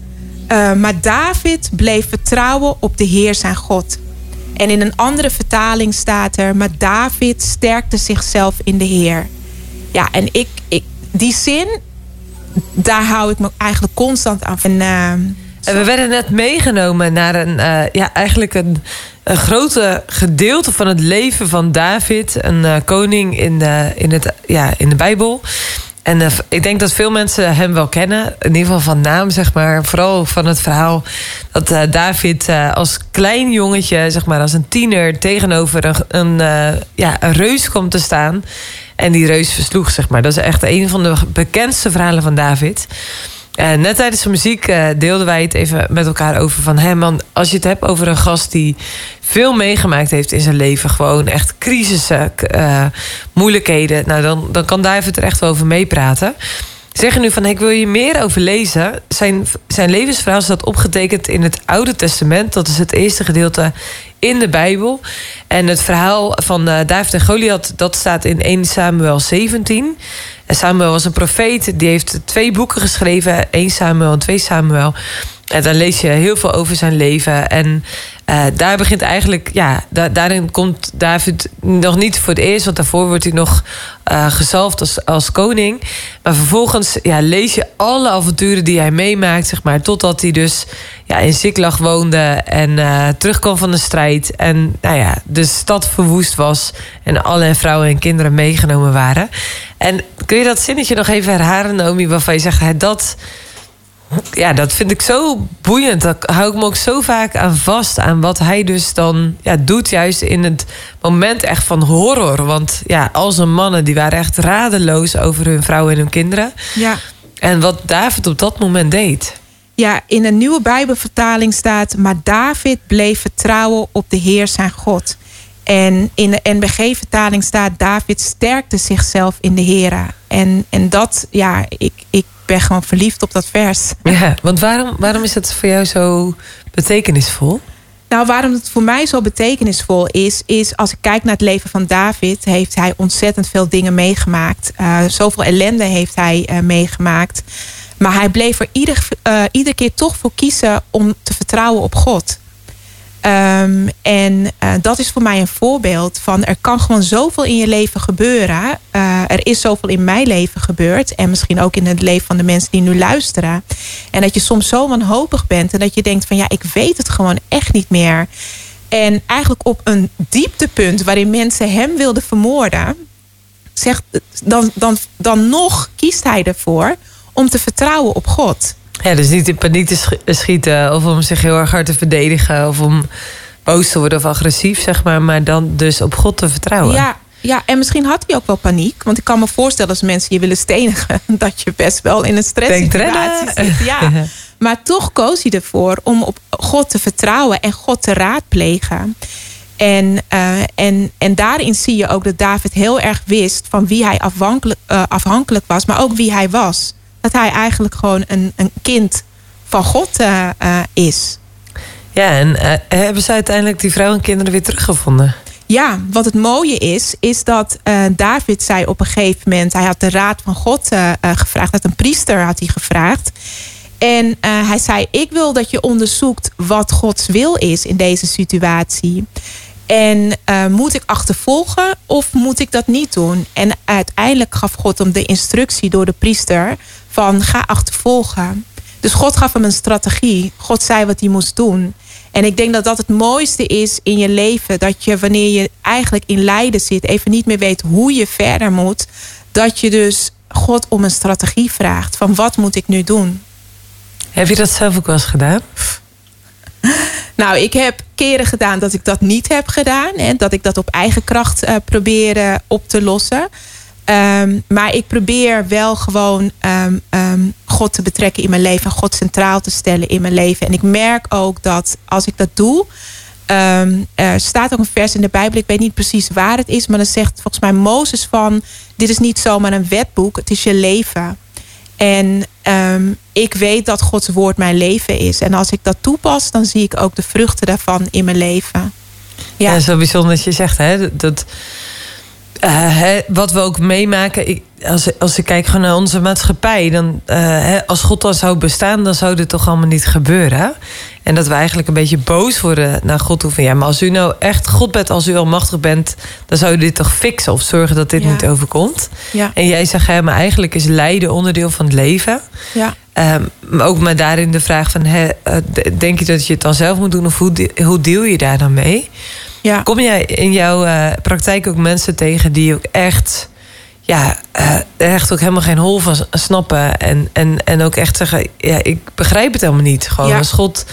uh, maar David bleef vertrouwen op de Heer zijn God. En in een andere vertaling staat er, maar David sterkte zichzelf in de Heer. Ja, en ik, ik die zin, daar hou ik me eigenlijk constant aan. En, uh, we werden net meegenomen naar een, uh, ja, eigenlijk een, grote gedeelte van het leven van David, een uh, koning in de, in, het, ja, in de Bijbel. En uh, ik denk dat veel mensen hem wel kennen. In ieder geval van naam, zeg maar. Vooral van het verhaal dat uh, David uh, als klein jongetje, zeg maar, als een tiener, tegenover een, een, ja, een reus komt te staan. En die reus versloeg, zeg maar. Dat is echt een van de bekendste verhalen van David. Uh, net tijdens de muziek uh, deelden wij het even met elkaar over van... hé man, als je het hebt over een gast die veel meegemaakt heeft in zijn leven... gewoon echt crisissen, uh, moeilijkheden... nou dan, dan kan David er echt over meepraten. Zeggen nu van, ik wil je meer over lezen. Zijn, zijn levensverhaal staat opgetekend in het Oude Testament. Dat is het eerste gedeelte in de Bijbel. En het verhaal van David en Goliath... dat staat in 1 Samuel 17... En Samuel was een profeet. Die heeft twee boeken geschreven. 1 Samuel en 2 Samuel. En dan lees je heel veel over zijn leven. En uh, daar begint eigenlijk, ja, da daarin komt David nog niet voor het eerst, want daarvoor wordt hij nog uh, gezalfd als, als koning. Maar vervolgens ja, lees je alle avonturen die hij meemaakt, zeg maar, totdat hij dus ja, in Ziklag woonde en uh, terugkwam van de strijd. En nou ja, de stad verwoest was en alle vrouwen en kinderen meegenomen waren. En kun je dat zinnetje nog even herhalen, Naomi, waarvan je zegt, dat ja, dat vind ik zo boeiend. Daar hou ik me ook zo vaak aan vast. Aan wat hij dus dan ja, doet, juist in het moment echt van horror. Want ja, al zijn mannen die waren echt radeloos over hun vrouwen en hun kinderen. Ja. En wat David op dat moment deed. Ja, in een nieuwe Bijbelvertaling staat... maar David bleef vertrouwen op de Heer zijn God. En in de NBG-vertaling staat... David sterkte zichzelf in de Heer. En, en dat, ja, ik, ik ben gewoon verliefd op dat vers. Ja, want waarom, waarom is het voor jou zo betekenisvol? Nou, waarom het voor mij zo betekenisvol is, is als ik kijk naar het leven van David, heeft hij ontzettend veel dingen meegemaakt. Uh, zoveel ellende heeft hij uh, meegemaakt. Maar hij bleef er ieder, uh, iedere keer toch voor kiezen om te vertrouwen op God. Ehm, en uh, dat is voor mij een voorbeeld van er kan gewoon zoveel in je leven gebeuren. Uh, er is zoveel in mijn leven gebeurd. En misschien ook in het leven van de mensen die nu luisteren. En dat je soms zo wanhopig bent. En dat je denkt van ja, ik weet het gewoon echt niet meer. En eigenlijk op een dieptepunt waarin mensen hem wilden vermoorden. Zegt, dan, dan, dan nog kiest hij ervoor om te vertrouwen op God. Ja, dus niet in paniek te schieten of om zich heel erg hard te verdedigen of om boos te worden of agressief, zeg maar, maar dan dus op God te vertrouwen. Ja, ja, en misschien had hij ook wel paniek. Want ik kan me voorstellen als mensen je willen stenigen... dat je best wel in een stresssituatie zit. Ja. Maar toch koos hij ervoor om op God te vertrouwen... en God te raadplegen. En, uh, en, en daarin zie je ook dat David heel erg wist... van wie hij afhankelijk, uh, afhankelijk was, maar ook wie hij was dat hij eigenlijk gewoon een, een kind van God uh, uh, is. Ja, en uh, hebben ze uiteindelijk die vrouw en kinderen weer teruggevonden? Ja, wat het mooie is, is dat David zei op een gegeven moment... hij had de raad van God gevraagd, dat een priester had hij gevraagd. En hij zei, ik wil dat je onderzoekt wat Gods wil is in deze situatie. En uh, moet ik achtervolgen of moet ik dat niet doen? En uiteindelijk gaf God hem de instructie door de priester van ga achtervolgen. Dus God gaf hem een strategie. God zei wat hij moest doen. En ik denk dat dat het mooiste is in je leven. Dat je wanneer je eigenlijk in lijden zit, even niet meer weet hoe je verder moet. Dat je dus God om een strategie vraagt. Van wat moet ik nu doen? Heb je dat zelf ook wel eens gedaan? Nou, ik heb keren gedaan dat ik dat niet heb gedaan. En dat ik dat op eigen kracht uh, probeerde op te lossen. Um, maar ik probeer wel gewoon um, um, God te betrekken in mijn leven. God centraal te stellen in mijn leven. En ik merk ook dat als ik dat doe. er staat ook een vers in de Bijbel. Ik weet niet precies waar het is. Maar dan zegt volgens mij Mozes van. Dit is niet zomaar een wetboek. Het is je leven. En ik weet dat Gods woord mijn leven is. En als ik dat toepas, dan zie ik ook de vruchten daarvan in mijn leven. Ja, ja zo bijzonder dat je zegt, hè? Dat, uh, wat we ook meemaken, ik, als, als ik kijk naar onze maatschappij, dan, uh, als God dan zou bestaan, dan zou dit toch allemaal niet gebeuren. En dat we eigenlijk een beetje boos worden naar God toe. Van ja, maar als u nou echt God bent, als u almachtig bent, dan zou u dit toch fixen of zorgen dat dit ja. niet overkomt. Ja. En jij zegt, hè, maar eigenlijk is lijden onderdeel van het leven. Ja. Um, maar ook maar daarin de vraag van, hè, denk je dat je het dan zelf moet doen of hoe, hoe deel je daar dan mee? Ja. Kom jij in jouw uh, praktijk ook mensen tegen die ook echt, ja, uh, echt ook helemaal geen hol van snappen en, en, en ook echt zeggen, ja, ik begrijp het helemaal niet. Gewoon ja. als God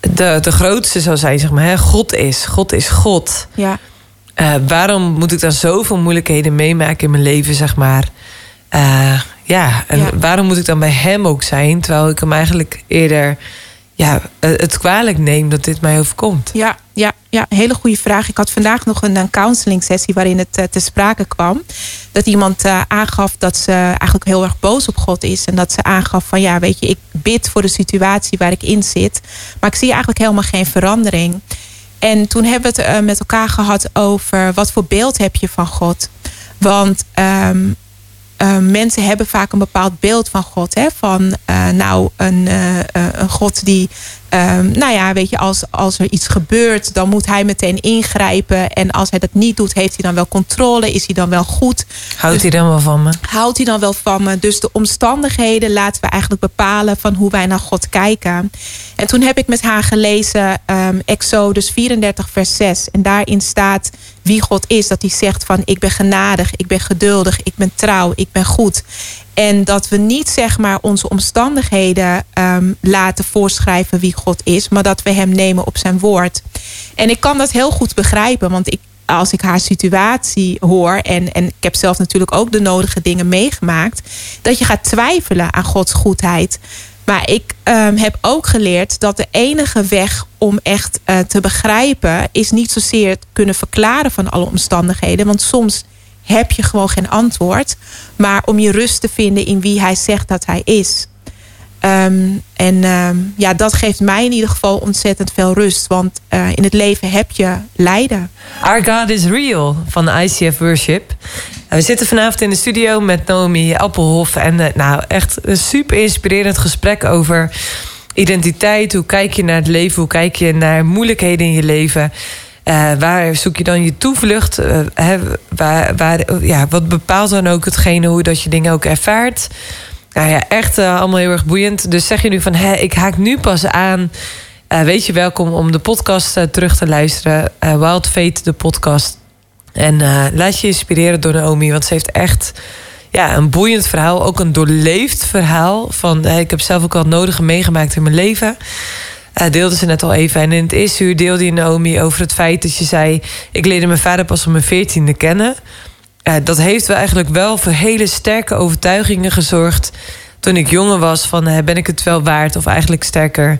de, de grootste zou zijn, zeg maar, hè, God is, God is God. Ja. Uh, waarom moet ik dan zoveel moeilijkheden meemaken in mijn leven, zeg maar? Ja, en Ja. waarom moet ik dan bij hem ook zijn, terwijl ik hem eigenlijk eerder ja, het kwalijk neem dat dit mij overkomt? Ja, ja, ja, hele goede vraag. Ik had vandaag nog een, een counseling sessie waarin het uh, te sprake kwam. Dat iemand uh, aangaf dat ze eigenlijk heel erg boos op God is. En dat ze aangaf van ja, weet je, ik bid voor de situatie waar ik in zit. Maar ik zie eigenlijk helemaal geen verandering. En toen hebben we het met elkaar gehad over wat voor beeld heb je van God. Want um, uh, mensen hebben vaak een bepaald beeld van God. Hè? Van uh, nou, een, uh, een God die. Nou ja, weet je, als, als er iets gebeurt, dan moet hij meteen ingrijpen. En als hij dat niet doet, heeft hij dan wel controle? Is hij dan wel goed? Houdt dus, hij dan wel van me? Houdt hij dan wel van me? Dus de omstandigheden laten we eigenlijk bepalen van hoe wij naar God kijken. En toen heb ik met haar gelezen um, Exodus 34, vers 6. En daarin staat wie God is. Dat hij zegt van ik ben genadig, ik ben geduldig, ik ben trouw, ik ben goed. En dat we niet zeg maar onze omstandigheden um, laten voorschrijven wie God is. Maar dat we hem nemen op zijn woord. En ik kan dat heel goed begrijpen. Want ik, als ik haar situatie hoor. En, en ik heb zelf natuurlijk ook de nodige dingen meegemaakt. Dat je gaat twijfelen aan Gods goedheid. Maar ik um, heb ook geleerd dat de enige weg om echt uh, te begrijpen... is niet zozeer kunnen verklaren van alle omstandigheden. Want soms heb je gewoon geen antwoord. Maar om je rust te vinden in wie hij zegt dat hij is. Um, en um, ja, dat geeft mij in ieder geval ontzettend veel rust. Want uh, in het leven heb je lijden. Our God is Real van ICF Worship. We zitten vanavond in de studio met Naomi Appelhof. En uh, nou, echt een super inspirerend gesprek over identiteit. Hoe kijk je naar het leven? Hoe kijk je naar moeilijkheden in je leven? Uh, waar zoek je dan je toevlucht? Hè, waar, waar, ja, wat bepaalt dan ook hetgene hoe dat je dingen ook ervaart? Nou ja, echt uh, allemaal heel erg boeiend. Dus zeg je nu van, hé, ik haak nu pas aan. weet je, welkom om de podcast terug te luisteren. Wild Fate, de podcast. En laat je inspireren door Naomi, want ze heeft echt ja, een boeiend verhaal. Ook een doorleefd verhaal. Van, ik heb zelf ook al nodige meegemaakt in mijn leven. Uh, deelde ze net al even. En in het eerste uur deelde je Naomi over het feit dat je zei... ik leerde mijn vader pas op mijn veertiende kennen. Uh, dat heeft wel eigenlijk wel voor hele sterke overtuigingen gezorgd... toen ik jonger was van uh, ben ik het wel waard? Of eigenlijk sterker,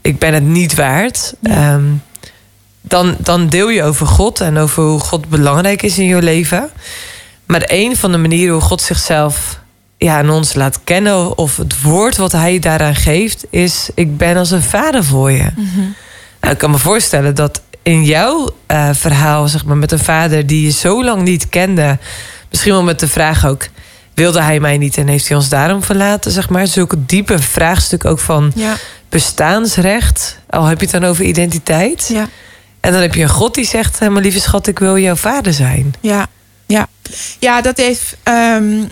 ik ben het niet waard. Ja. Um, dan, dan deel je over God en over hoe God belangrijk is in je leven. Maar een van de manieren hoe God zichzelf ja, aan ons laat kennen, of het woord wat hij daaraan geeft, is: Ik ben als een vader voor je. Mm -hmm. nou, ik kan me voorstellen dat in jouw uh, verhaal, zeg maar, met een vader die je zo lang niet kende, misschien wel met de vraag ook: wilde hij mij niet en heeft hij ons daarom verlaten? Zeg maar, zulke diepe vraagstuk ook van ja. bestaansrecht. Al heb je het dan over identiteit. Ja. En dan heb je een God die zegt: Mijn lieve schat, ik wil jouw vader zijn. Ja, ja. ja dat heeft. Um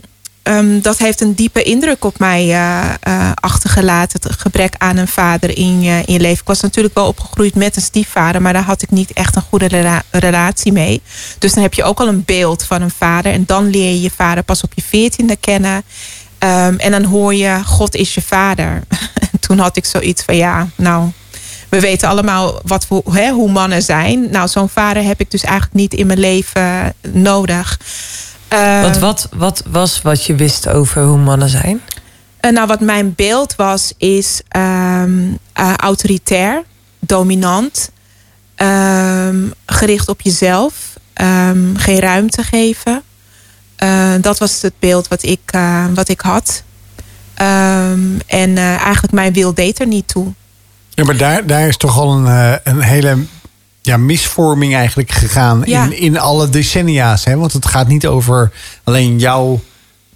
Um, dat heeft een diepe indruk op mij uh, uh, achtergelaten. Het gebrek aan een vader in je, in je leven. Ik was natuurlijk wel opgegroeid met een stiefvader, maar daar had ik niet echt een goede rela relatie mee. Dus dan heb je ook al een beeld van een vader. En dan leer je je vader pas op je veertiende kennen. Um, en dan hoor je, God is je vader. Toen had ik zoiets van, ja, nou, we weten allemaal wat hè, hoe mannen zijn. Nou, zo'n vader heb ik dus eigenlijk niet in mijn leven nodig. Uh, Want wat, wat was wat je wist over hoe mannen zijn? Uh, nou, wat mijn beeld was, is um, uh, autoritair, dominant, um, gericht op jezelf, um, geen ruimte geven. dat was het beeld wat ik, wat ik had. en eigenlijk mijn wil deed er niet toe. Ja, maar daar, daar is toch al een, een hele ja, misvorming eigenlijk gegaan Ja. in, in alle decennia's. Hè? Want het gaat niet over alleen jouw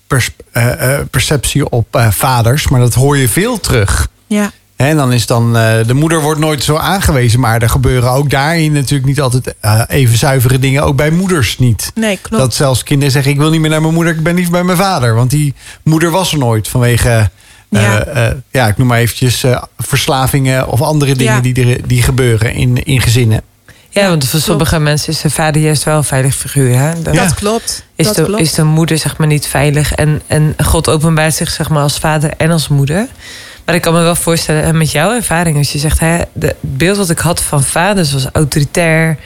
pers- eh, eh, perceptie op eh, vaders, maar dat hoor je veel terug. Ja, Hè, En dan is dan, de moeder wordt nooit zo aangewezen, maar er gebeuren ook daarin natuurlijk niet altijd even zuivere dingen, ook bij moeders niet. nee, klopt. Dat zelfs kinderen zeggen, ik wil niet meer naar mijn moeder, ik ben liever bij mijn vader. Want die moeder was er nooit vanwege, Ja. ja, ik noem maar eventjes verslavingen of andere dingen Ja. die, er, die gebeuren in, in gezinnen. Ja, want voor klopt. sommige mensen is de vader juist wel een veilig figuur. Hè? Dat Ja. Dat klopt. is, dat de, klopt. is de moeder zeg maar niet veilig. En, en God openbaart zich zeg maar als vader en als moeder. Maar ik kan me wel voorstellen, en met jouw ervaring, als je zegt, hè, de, het beeld wat ik had van vaders was autoritair,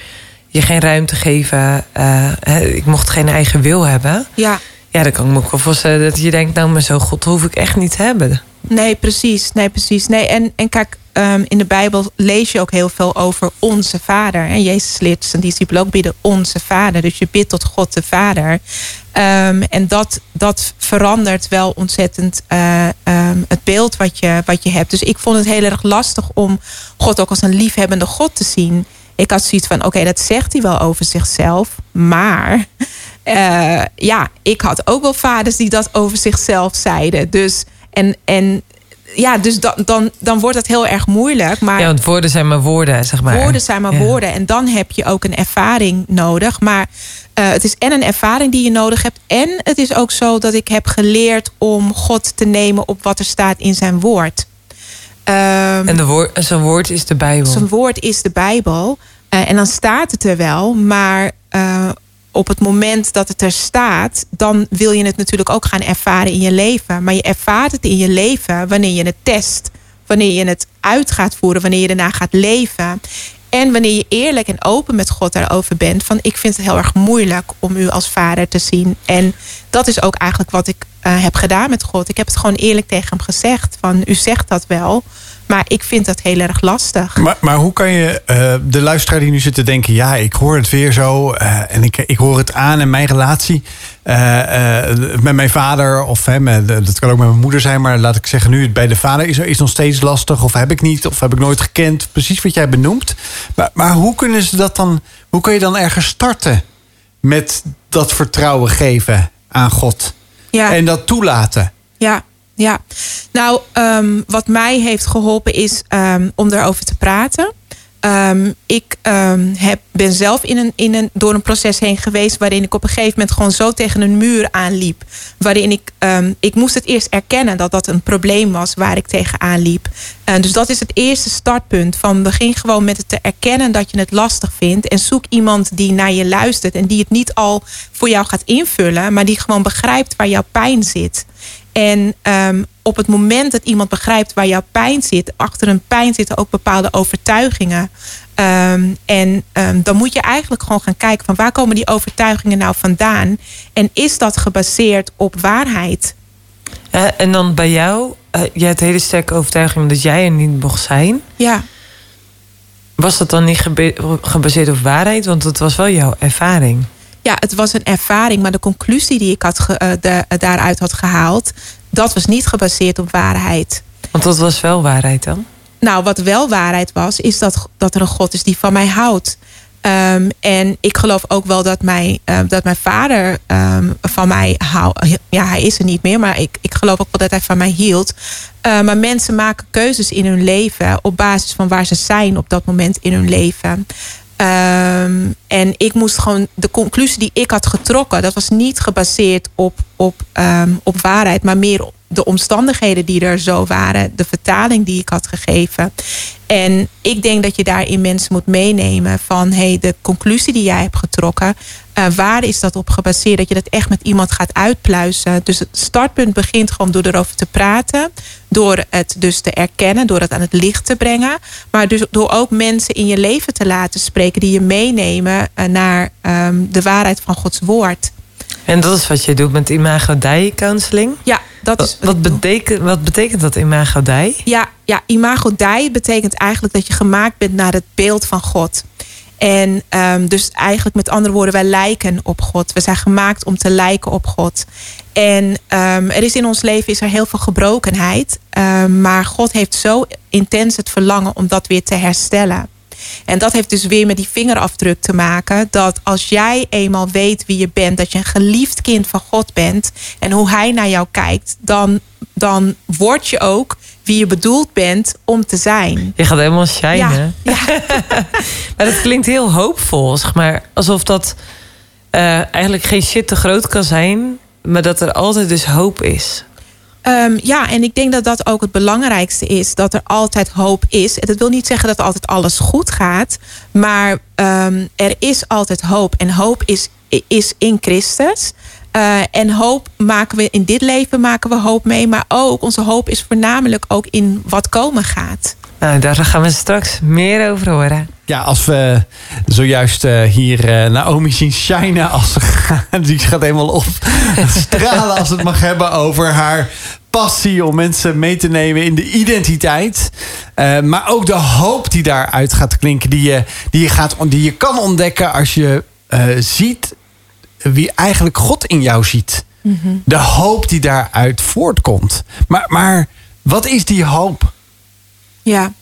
je geen ruimte geven, eh, hè, ik mocht geen eigen wil hebben. Ja, Ja, dan kan ik me ook wel voorstellen dat je denkt, nou, maar zo God hoef ik echt niet te hebben. Nee, precies. Nee, precies. Nee, en, en kijk, um, in de Bijbel lees je ook heel veel over onze vader. En Jezus leert zijn discipelen ook bidden onze vader. Dus je bidt tot God de vader. Um, en dat, dat verandert wel ontzettend uh, um, het beeld wat je, wat je hebt. Dus ik vond het heel erg lastig om God ook als een liefhebbende God te zien. Ik had zoiets van, oké, dat zegt hij wel over zichzelf. Maar uh, ja, ik had ook wel vaders die dat over zichzelf zeiden. Dus en, en ja, dus dan, dan, dan wordt het heel erg moeilijk. Maar ja, want woorden zijn maar woorden, zeg maar. Woorden zijn maar ja. woorden. En dan heb je ook een ervaring nodig. Maar uh, het is en een ervaring die je nodig hebt. En het is ook zo dat ik heb geleerd om God te nemen op wat er staat in zijn woord. Um, en de woord, zijn woord is de Bijbel. Zijn woord is de Bijbel. Uh, en dan staat het er wel. Maar uh, op het moment dat het er staat, dan wil je het natuurlijk ook gaan ervaren in je leven. Maar je ervaart het in je leven wanneer je het test, wanneer je het uit gaat voeren, wanneer je daarna gaat leven. En wanneer je eerlijk en open met God daarover bent, van ik vind het heel erg moeilijk om u als vader te zien. En dat is ook eigenlijk wat ik uh, heb gedaan met God. Ik heb het gewoon eerlijk tegen hem gezegd, van u zegt dat wel. Maar ik vind dat heel erg lastig. Maar, maar hoe kan je uh, de luisteraar die nu zit te denken... ja, ik hoor het weer zo uh, en ik, ik hoor het aan in mijn relatie... Uh, met mijn vader of hè, met, dat kan ook met mijn moeder zijn... maar laat ik zeggen nu, het bij de vader is, is nog steeds lastig... of heb ik niet, of heb ik nooit gekend. Precies wat jij benoemt. Maar, maar hoe kunnen ze dat dan... hoe kun je dan ergens starten met dat vertrouwen geven aan God? Ja. En dat toelaten? Ja. Ja, nou, ehm, wat mij heeft geholpen is um, om erover te praten. Um, ik heb, ben zelf in een, in een, door een proces heen geweest waarin ik op een gegeven moment gewoon zo tegen een muur aanliep. Waarin ik, ik moest het eerst erkennen dat dat een probleem was waar ik tegenaan liep. Dus dat is het eerste startpunt. Van begin gewoon met het te erkennen dat je het lastig vindt. En zoek iemand die naar je luistert en die het niet al voor jou gaat invullen, maar die gewoon begrijpt waar jouw pijn zit. En um, op het moment dat iemand begrijpt waar jouw pijn zit, achter een pijn zitten ook bepaalde overtuigingen. Um, en um, dan moet je eigenlijk gewoon gaan kijken van waar komen die overtuigingen nou vandaan? En is dat gebaseerd op waarheid? Uh, en dan bij jou, uh, je hebt hele sterke overtuiging dat jij er niet mocht zijn. Ja. Was dat dan niet gebaseerd op waarheid? Want het was wel jouw ervaring. Ja, het was een ervaring, maar de conclusie die ik had ge, uh, de, daaruit had gehaald, dat was niet gebaseerd op waarheid. Want wat was wel waarheid dan? Nou, wat wel waarheid was, is dat, dat er een God is die van mij houdt. Um, en ik geloof ook wel dat, mij, uh, dat mijn vader um, van mij houdt. Ja, hij is er niet meer, maar ik, ik geloof ook wel dat hij van mij hield. Uh, maar mensen maken keuzes in hun leven op basis van waar ze zijn op dat moment in hun leven. Um, en ik moest gewoon de conclusie die ik had getrokken, dat was niet gebaseerd op, op, um, op waarheid, maar meer op de omstandigheden die er zo waren, de vertaling die ik had gegeven. En ik denk dat je daarin mensen moet meenemen van hey, de conclusie die jij hebt getrokken, uh, waar is dat op gebaseerd? Dat je dat echt met iemand gaat uitpluizen. Dus het startpunt begint gewoon door erover te praten, door het dus te erkennen, door het aan het licht te brengen, maar dus door ook mensen in je leven te laten spreken die je meenemen uh, naar um, de waarheid van Gods woord. En dat is wat je doet met Imago Dei counseling? Ja, dat is wat, wat betekent, wat betekent dat Imago Dei? Ja, ja, Imago Dei betekent eigenlijk dat je gemaakt bent naar het beeld van God. En um, dus eigenlijk met andere woorden, wij lijken op God. We zijn gemaakt om te lijken op God. En um, er is in ons leven is er heel veel gebrokenheid. Um, maar God heeft zo intens het verlangen om dat weer te herstellen. En dat heeft dus weer met die vingerafdruk te maken. Dat als jij eenmaal weet wie je bent, dat je een geliefd kind van God bent. En hoe hij naar jou kijkt, dan, dan word je ook wie je bedoeld bent om te zijn. Je gaat helemaal shinen. Ja, ja. maar dat klinkt heel hoopvol. Zeg maar alsof dat uh, eigenlijk geen shit te groot kan zijn. Maar dat er altijd dus hoop is. Um, ja, en ik denk dat dat ook het belangrijkste is. Dat er altijd hoop is. En dat wil niet zeggen dat altijd alles goed gaat. Maar um, er is altijd hoop. En hoop is, is in Christus. Uh, en hoop maken we in dit leven maken we hoop mee. Maar ook onze hoop is voornamelijk ook in wat komen gaat. Nou, daar gaan we straks meer over horen. Ja, als we zojuist uh, hier uh, Naomi zien shinen. Als, die gaat helemaal op stralen als het mag hebben over haar passie om mensen mee te nemen in de identiteit. Uh, maar ook de hoop die daaruit gaat klinken. Die je, die je, gaat, die je kan ontdekken als je ziet wie eigenlijk God in jou ziet. Mm -hmm. De hoop die daaruit voortkomt. Maar, maar wat is die hoop? Ja.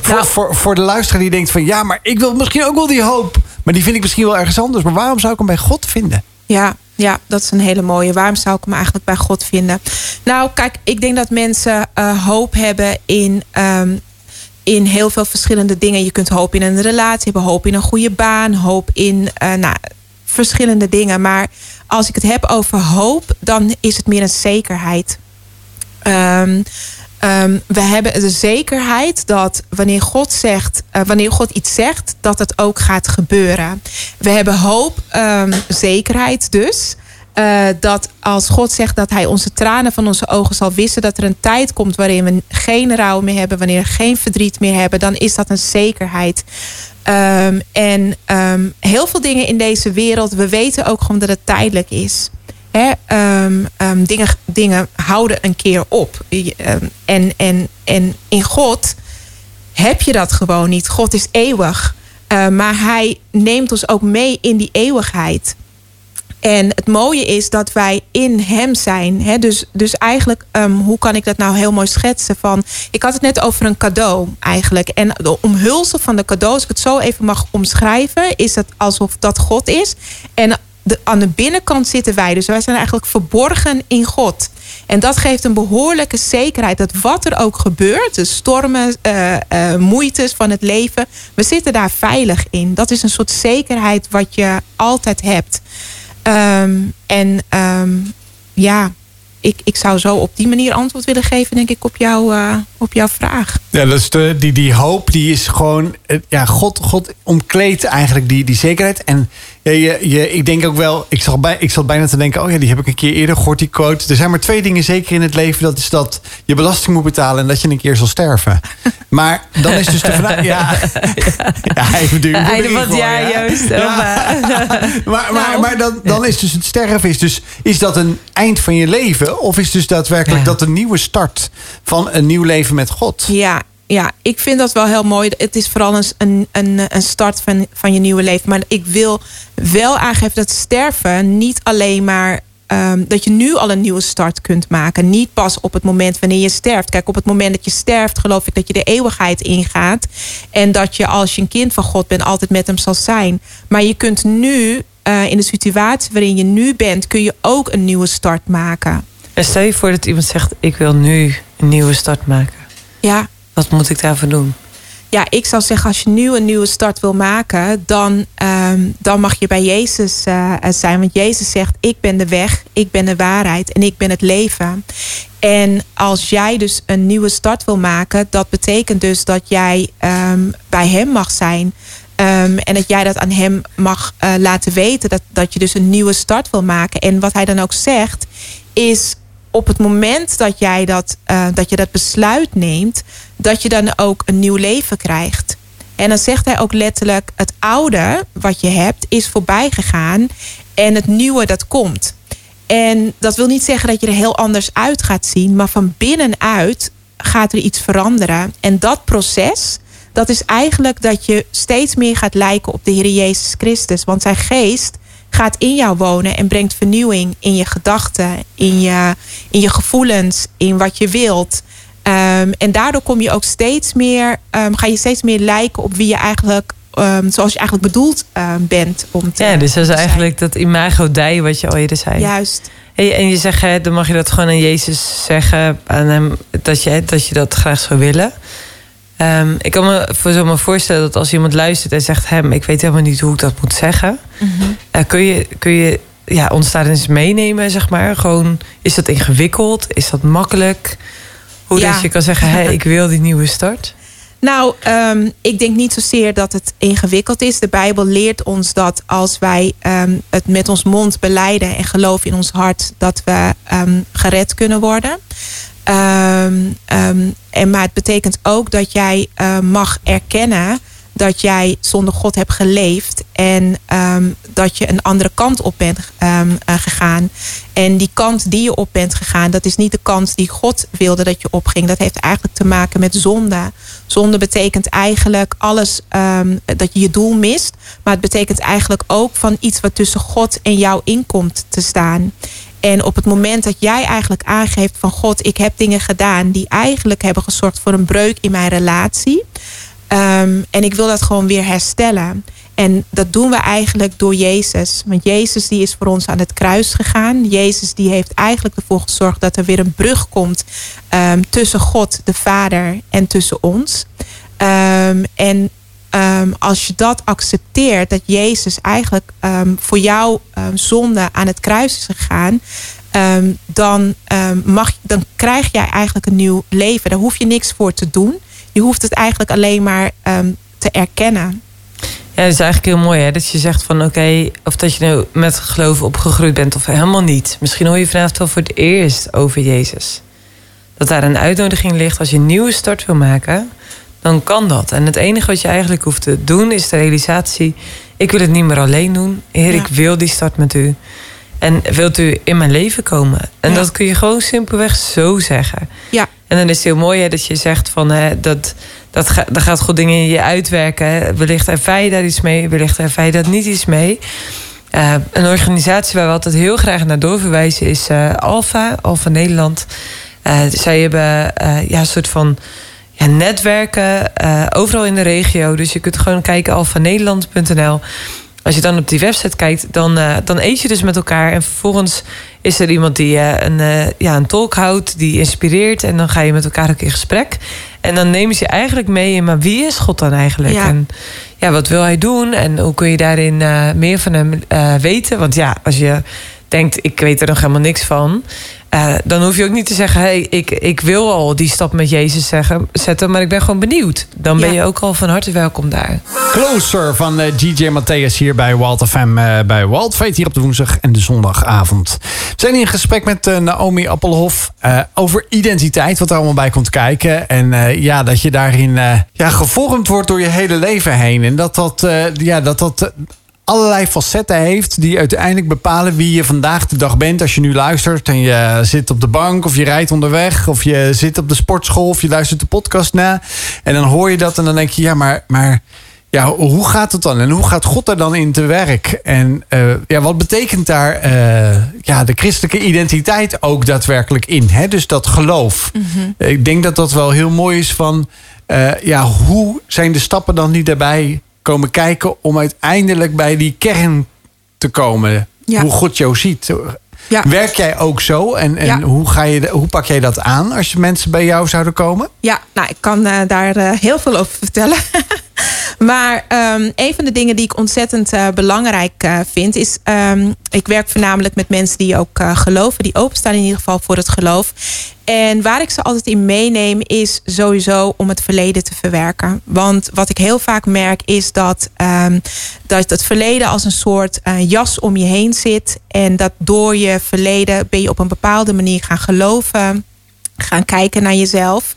Voor, nou, voor, voor de luisteraar die denkt van ja, maar ik wil misschien ook wel die hoop. Maar die vind ik misschien wel ergens anders. Maar waarom zou ik hem bij God vinden? Ja, ja, dat is een hele mooie. Waarom zou ik hem eigenlijk bij God vinden? Nou, kijk, ik denk dat mensen uh, hoop hebben in, um, in heel veel verschillende dingen. Je kunt hoop in een relatie hebben, hoop in een goede baan, hoop in uh, nou, verschillende dingen. Maar als ik het heb over hoop, dan is het meer een zekerheid. Um, Um, we hebben de zekerheid dat wanneer God zegt, uh, wanneer God iets zegt, dat het ook gaat gebeuren. We hebben hoop, um, zekerheid dus. Uh, dat als God zegt dat hij onze tranen van onze ogen zal wissen, dat er een tijd komt waarin we geen rouw meer hebben, wanneer we geen verdriet meer hebben, dan is dat een zekerheid. Um, en heel veel dingen in deze wereld, we weten ook gewoon dat het tijdelijk is. Um, um, dingen, dingen houden een keer op. Um, en, en, en in God heb je dat gewoon niet. God is eeuwig. Uh, maar hij neemt ons ook mee in die eeuwigheid. En het mooie is dat wij in hem zijn. Hè? Dus, dus eigenlijk, hoe kan ik dat nou heel mooi schetsen? Van, ik had het net over een cadeau eigenlijk. En de omhulsel van de cadeau, als ik het zo even mag omschrijven, is het alsof dat God is. En de, aan de binnenkant zitten wij. Dus wij zijn eigenlijk verborgen in God. En dat geeft een behoorlijke zekerheid dat wat er ook gebeurt, de stormen, uh, uh, moeites van het leven, we zitten daar veilig in. Dat is een soort zekerheid wat je altijd hebt. Um, en um, ja, ik, ik zou zo op die manier antwoord willen geven, denk ik, op, jou, uh, op jouw vraag. Ja, dat is de, die, die hoop, die is gewoon. Ja, God, God omkleedt eigenlijk die, die zekerheid. En ja, je, je, ik denk ook wel, ik zat, bij, ik zat bijna te denken, oh ja, die heb ik een keer eerder gehoord, die quote. Er zijn maar twee dingen zeker in het leven. Dat is dat je belasting moet betalen en dat je een keer zal sterven. Maar dan is dus de vraag. Ja, ja, even duur. Einde van het jaar, Joost. Ja. maar maar, maar dan, dan is dus het sterven, is, dus, is dat een eind van je leven? Of is dus daadwerkelijk dat een nieuwe start van een nieuw leven met God? Ja, ja, ik vind dat wel heel mooi. Het is vooral een, een, een start van, van je nieuwe leven. Maar ik wil wel aangeven dat sterven niet alleen maar. Um, dat je nu al een nieuwe start kunt maken. Niet pas op het moment wanneer je sterft. Kijk, op het moment dat je sterft, geloof ik dat je de eeuwigheid ingaat. En dat je als je een kind van God bent, altijd met hem zal zijn. Maar je kunt nu, uh, in de situatie waarin je nu bent, kun je ook een nieuwe start maken. En stel je voor dat iemand zegt: Ik wil nu een nieuwe start maken. Ja, wat moet ik daarvoor doen? Ja, ik zou zeggen, als je nu een nieuwe start wil maken, dan, um, dan mag je bij Jezus uh, zijn. Want Jezus zegt: Ik ben de weg, ik ben de waarheid en ik ben het leven. En als jij dus een nieuwe start wil maken, dat betekent dus dat jij um, bij Hem mag zijn. Um, en dat jij dat aan Hem mag uh, laten weten, dat, dat je dus een nieuwe start wil maken. En wat Hij dan ook zegt, is op het moment dat jij dat, uh, dat, je dat besluit neemt, dat je dan ook een nieuw leven krijgt. En dan zegt hij ook letterlijk: het oude wat je hebt is voorbij gegaan en het nieuwe dat komt. En dat wil niet zeggen dat je er heel anders uit gaat zien, maar van binnenuit gaat er iets veranderen. En dat proces, dat is eigenlijk dat je steeds meer gaat lijken op de Heer Jezus Christus. Want zijn geest gaat in jou wonen en brengt vernieuwing in je gedachten, in je, in je gevoelens, in wat je wilt. Um, en daardoor kom je ook steeds meer, um, ga je steeds meer lijken op wie je eigenlijk, um, zoals je eigenlijk bedoeld bent om te Ja, dus dat is eigenlijk dat imago Dei wat je al eerder zei. Juist. Hey, en je zegt, hè, dan mag je dat gewoon aan Jezus zeggen, aan hem, dat, je, dat je dat graag zou willen. Um, ik kan me voor zo maar voorstellen dat als iemand luistert en zegt: Hem, ik weet helemaal niet hoe ik dat moet zeggen. Mm -hmm. uh, kun je, kun je ja, ons daar eens meenemen, zeg maar? Gewoon, is dat ingewikkeld? Is dat makkelijk? Hoe ja. dat je kan zeggen: hey, ik wil die nieuwe start? Nou, um, ik denk niet zozeer dat het ingewikkeld is. De Bijbel leert ons dat als wij um, het met ons mond beleiden en geloven in ons hart, dat we gered kunnen worden. Um, um, en, maar het betekent ook dat jij uh, mag erkennen dat jij zonder God hebt geleefd en um, dat je een andere kant op bent uh, gegaan. En die kant die je op bent gegaan, dat is niet de kant die God wilde dat je opging. Dat heeft eigenlijk te maken met zonde. Zonde betekent eigenlijk alles dat je je doel mist, maar het betekent eigenlijk ook van iets wat tussen God en jou inkomt te staan. En op het moment dat jij eigenlijk aangeeft van God, ik heb dingen gedaan die eigenlijk hebben gezorgd voor een breuk in mijn relatie. Um, en ik wil dat gewoon weer herstellen. En dat doen we eigenlijk door Jezus. Want Jezus die is voor ons aan het kruis gegaan. Jezus die heeft eigenlijk ervoor gezorgd dat er weer een brug komt um, tussen God, de Vader, en tussen ons. Um, en um, als je dat accepteert, dat Jezus eigenlijk um, voor jouw um, zonde aan het kruis is gegaan, dan, mag, dan krijg jij eigenlijk een nieuw leven. Daar hoef je niks voor te doen. Je hoeft het eigenlijk alleen maar te erkennen. Ja, dat is eigenlijk heel mooi hè? dat je zegt van oké, of dat je nou met geloof opgegroeid bent of helemaal niet. Misschien hoor je vanavond wel voor het eerst over Jezus. Dat daar een uitnodiging ligt als je een nieuwe start wil maken dan kan dat. En het enige wat je eigenlijk hoeft te doen is de realisatie: ik wil het niet meer alleen doen. Heer, ja. ik wil die start met u. En wilt u in mijn leven komen? En ja. dat kun je gewoon simpelweg zo zeggen. Ja. En dan is het heel mooi hè, dat je zegt van hè, dat, dat, ga, dat gaat goed dingen in je uitwerken. Hè. Wellicht ervaar je daar iets mee, wellicht ervaar je daar niet iets mee. Uh, een organisatie waar we altijd heel graag naar doorverwijzen is uh, Alfa, Alfa Nederland. Uh, zij hebben ja, een soort van ja, netwerken uh, overal in de regio. Dus je kunt gewoon kijken alfanederland.nl. als je dan op die website kijkt, dan, eh, dan eet je dus met elkaar. En vervolgens is er iemand die eh, een, eh, ja, een tolk houdt, die inspireert. En dan ga je met elkaar ook in gesprek. En dan nemen ze je eigenlijk mee in, maar wie is God dan eigenlijk? Ja. En ja, wat wil hij doen? En hoe kun je daarin meer van hem weten? Want ja, als je denkt, ik weet er nog helemaal niks van. Uh, dan hoef je ook niet te zeggen: hey, ik, ik wil al die stap met Jezus zeggen, zetten, maar ik ben gewoon benieuwd. Dan ben Ja. je ook al van harte welkom daar. Closer van eh, DJ Matthäus hier bij Walt FM eh, bij Walt Fate hier op de woensdag en de zondagavond. We zijn in gesprek met eh, Naomi Appelhof eh, over identiteit, wat er allemaal bij komt kijken. En eh, ja, dat je daarin eh, ja, gevormd wordt door je hele leven heen. En dat dat, eh, ja, dat, dat eh, allerlei facetten heeft die uiteindelijk bepalen wie je vandaag de dag bent. Als je nu luistert en je zit op de bank of je rijdt onderweg of je zit op de sportschool of je luistert de podcast na. En dan hoor je dat en dan denk je, ja, maar, maar ja, hoe gaat het dan? En hoe gaat God daar dan in te werk? En eh, ja, wat betekent daar eh, ja, de christelijke identiteit ook daadwerkelijk in? Hè? Dus dat geloof. Ik denk dat dat wel heel mooi is van... eh, ja, hoe zijn de stappen dan die daarbij komen kijken... om uiteindelijk bij die kern te komen? Ja. Hoe God jou ziet. Ja. Werk jij ook zo? En, en Ja. hoe, ga je, hoe pak jij dat aan als je mensen bij jou zouden komen? Ja, nou, ik kan eh, daar eh, heel veel over vertellen. maar ehm, een van de dingen die ik ontzettend eh, belangrijk eh, vind, is: ehm, ik werk voornamelijk met mensen die ook eh, geloven, die openstaan in ieder geval voor het geloof. En waar ik ze altijd in meeneem, is sowieso om het verleden te verwerken. Want wat ik heel vaak merk, is dat, ehm, dat het verleden als een soort jas om je heen zit. En dat door je verleden ben je op een bepaalde manier gaan geloven gaan kijken naar jezelf.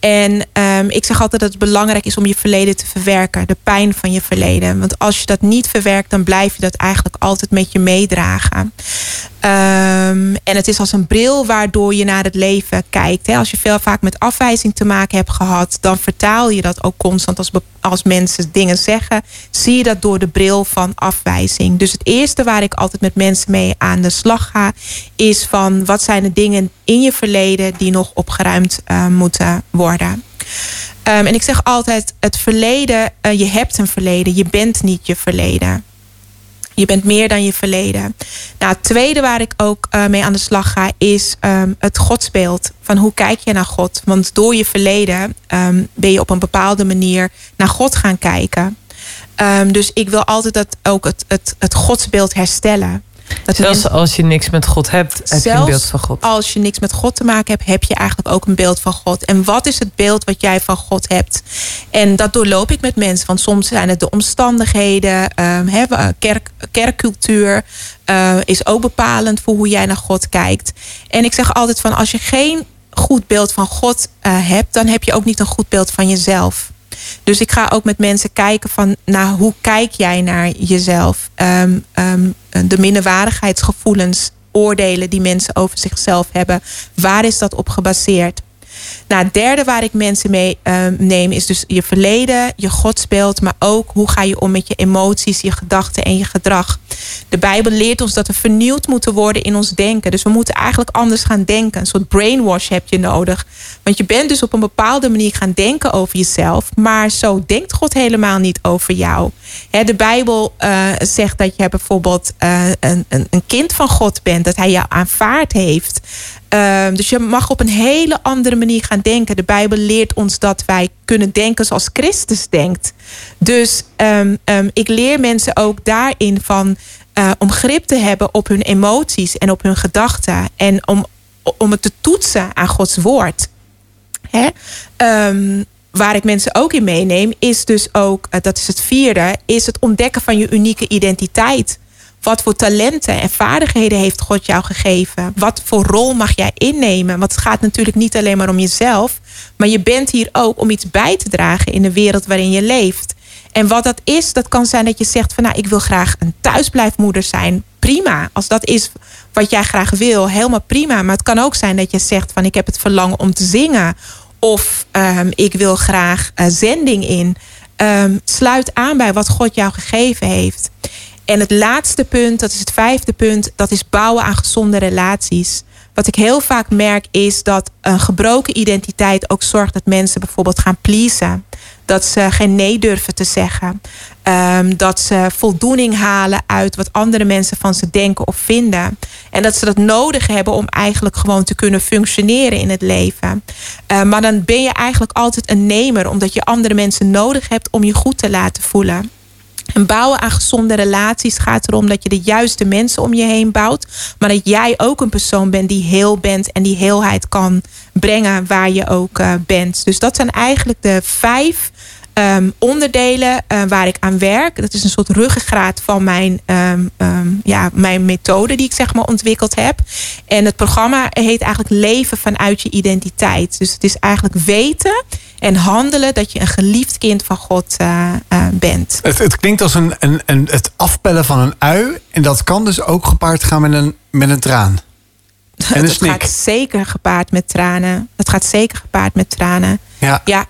En ehm, ik zeg altijd dat het belangrijk is om je verleden te verwerken. De pijn van je verleden. Want als je dat niet verwerkt, dan blijf je dat eigenlijk altijd met je meedragen. Ehm, en het is als een bril waardoor je naar het leven kijkt. Hè. Als je veel vaak met afwijzing te maken hebt gehad, dan vertaal je dat ook constant als, als mensen dingen zeggen. Zie je dat door de bril van afwijzing. Dus het eerste waar ik altijd met mensen mee aan de slag ga, is van wat zijn de dingen in je verleden die nog opgeruimd eh, moeten worden. Ehm, en ik zeg altijd: het verleden, eh, je hebt een verleden, je bent niet je verleden. Je bent meer dan je verleden. Nou, het tweede waar ik ook eh, mee aan de slag ga, is ehm, het godsbeeld. Van hoe kijk je naar God? Want door je verleden ehm, ben je op een bepaalde manier naar God gaan kijken. Dus ik wil altijd dat ook het, het, het godsbeeld herstellen. Dat Zelfs als je niks met God hebt, heb je een beeld van God. als je niks met God te maken hebt, heb je eigenlijk ook een beeld van God. En wat is het beeld wat jij van God hebt? En dat doorloop ik met mensen. Want soms zijn het de omstandigheden. ehm, kerk, kerkcultuur eh, is ook bepalend voor hoe jij naar God kijkt. En ik zeg altijd van als je geen goed beeld van God eh, hebt, dan heb je ook niet een goed beeld van jezelf. Dus ik ga ook met mensen kijken van, nou, hoe kijk jij naar jezelf? Ehm, ehm, de minderwaardigheidsgevoelens, oordelen die mensen over zichzelf hebben, waar is dat op gebaseerd? Nou, het derde waar ik mensen mee ehm, neem is dus je verleden, je godsbeeld, maar ook hoe ga je om met je emoties, je gedachten en je gedrag. De Bijbel leert ons dat we vernieuwd moeten worden in ons denken. Dus we moeten eigenlijk anders gaan denken. Een soort brainwash heb je nodig. Want je bent dus op een bepaalde manier gaan denken over jezelf, maar zo denkt God helemaal niet over jou. De Bijbel eh, zegt dat je bijvoorbeeld eh, een, een kind van God bent, dat Hij jou aanvaard heeft. Ehm, dus je mag op een hele andere manier gaan denken. De Bijbel leert ons dat wij kunnen denken zoals Christus denkt. Dus ehm, ehm, ik leer mensen ook daarin van eh, om grip te hebben op hun emoties en op hun gedachten. En om, om het te toetsen aan Gods woord. Hè? Waar ik mensen ook in meeneem, is dus ook, eh, dat is het vierde, is het ontdekken van je unieke identiteit. Wat voor talenten en vaardigheden heeft God jou gegeven? Wat voor rol mag jij innemen? Want het gaat natuurlijk niet alleen maar om jezelf, maar je bent hier ook om iets bij te dragen in de wereld waarin je leeft. En wat dat is, dat kan zijn dat je zegt van nou, ik wil graag een thuisblijfmoeder zijn. Prima. Als dat is wat jij graag wil, helemaal prima. Maar het kan ook zijn dat je zegt van ik heb het verlangen om te zingen. Of ehm, ik wil graag eh, zending in. Ehm, sluit aan bij wat God jou gegeven heeft. En het laatste punt, dat is het vijfde punt, dat is bouwen aan gezonde relaties. wat ik heel vaak merk is dat een gebroken identiteit ook zorgt dat mensen bijvoorbeeld gaan pleasen. Dat ze geen nee durven te zeggen. Ehm, dat ze voldoening halen uit wat andere mensen van ze denken of vinden. En dat ze dat nodig hebben om eigenlijk gewoon te kunnen functioneren in het leven. Uh, maar dan ben je eigenlijk altijd een nemer, omdat je andere mensen nodig hebt om je goed te laten voelen. En bouwen aan gezonde relaties gaat erom dat je de juiste mensen om je heen bouwt. Maar dat jij ook een persoon bent die heel bent en die heelheid kan brengen waar je ook uh, bent. Dus dat zijn eigenlijk de vijf um, onderdelen uh, waar ik aan werk. Dat is een soort ruggengraat van mijn, um, um, ja, mijn methode die ik zeg maar ontwikkeld heb. En het programma heet eigenlijk leven vanuit je identiteit. Dus het is eigenlijk weten en handelen dat je een geliefd kind van God uh, uh, bent. Het, het, klinkt als een, een, een, het afpellen van een ui. En dat kan dus ook gepaard gaan met een, met een traan. En een snik. gaat zeker gepaard met tranen. Het gaat zeker gepaard met tranen. Ja ja,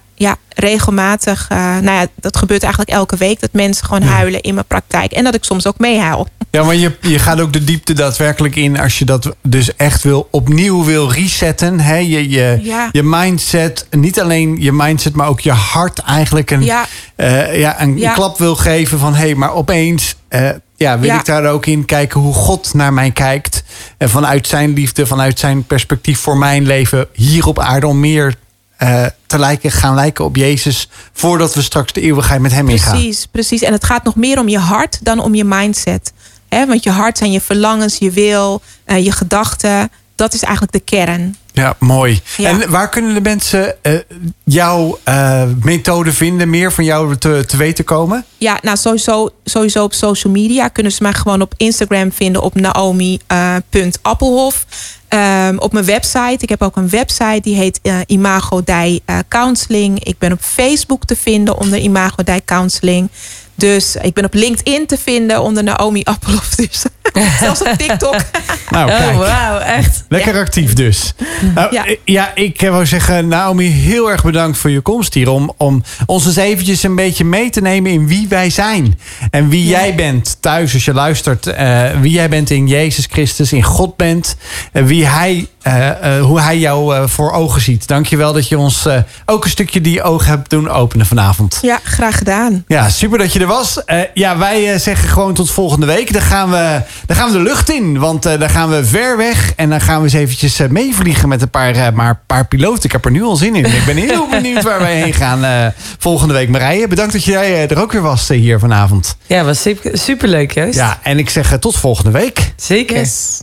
regelmatig. Uh, nou ja, dat gebeurt eigenlijk elke week dat mensen gewoon ja. huilen in mijn praktijk. En dat ik soms ook meehuil. Ja, maar je, je gaat ook de diepte daadwerkelijk in als je dat dus echt wil opnieuw wil resetten. Hè? Je, je, ja. je mindset, niet alleen je mindset, maar ook je hart eigenlijk een, ja. Uh, ja, een, klap wil geven van hé, hey, maar opeens. Uh, ja, wil ik daar ook in kijken hoe God naar mij kijkt. En vanuit zijn liefde, vanuit zijn perspectief voor mijn leven hier op aarde om meer uh, te lijken, gaan lijken op Jezus voordat we straks de eeuwigheid met hem ingaan. Precies, precies. En het gaat nog meer om je hart dan om je mindset. He, want je hart zijn je verlangens, je wil, uh, je gedachten. Dat is eigenlijk de kern. Ja, mooi. Ja. En waar kunnen de mensen uh, jouw uh, methode vinden, meer van jou te, te weten komen? Ja, nou sowieso, sowieso op social media kunnen ze mij gewoon op Instagram vinden op naomi.appelhof. Uh, um, op mijn website. Ik heb ook een website die heet uh, Imago Dei uh, Counseling. Ik ben op Facebook te vinden onder Imago Dei Counseling. Dus ik ben op LinkedIn te vinden onder Naomi Appelhof. Dus zelfs op TikTok. nou, kijk. Oh, wauw, echt. Lekker ja. actief dus. Nou, ja. ja, ik wou zeggen, Naomi, heel erg bedankt voor je komst hier. Om, om ons eens eventjes een beetje mee te nemen in wie wij zijn. En wie jij bent thuis als je luistert. Uh, wie jij bent in Jezus Christus, in God bent. Uh, wie hij, uh, hoe hij jou voor ogen ziet. Dankjewel dat je ons ook een stukje die ogen hebt doen openen vanavond. Ja, graag gedaan. Ja, super dat je er was. ja, wij zeggen gewoon tot volgende week. Dan gaan we, dan gaan we de lucht in. Want dan gaan we ver weg. En dan gaan we eens eventjes meevliegen met een paar, maar paar piloten. Ik heb er nu al zin in. Ik ben heel benieuwd waar wij heen gaan uh, volgende week. Marije, bedankt dat jij er ook weer was uh, hier vanavond. Ja, was super, super leuk, Joost. Ja, en ik zeg uh, tot volgende week. Zeker. Yes.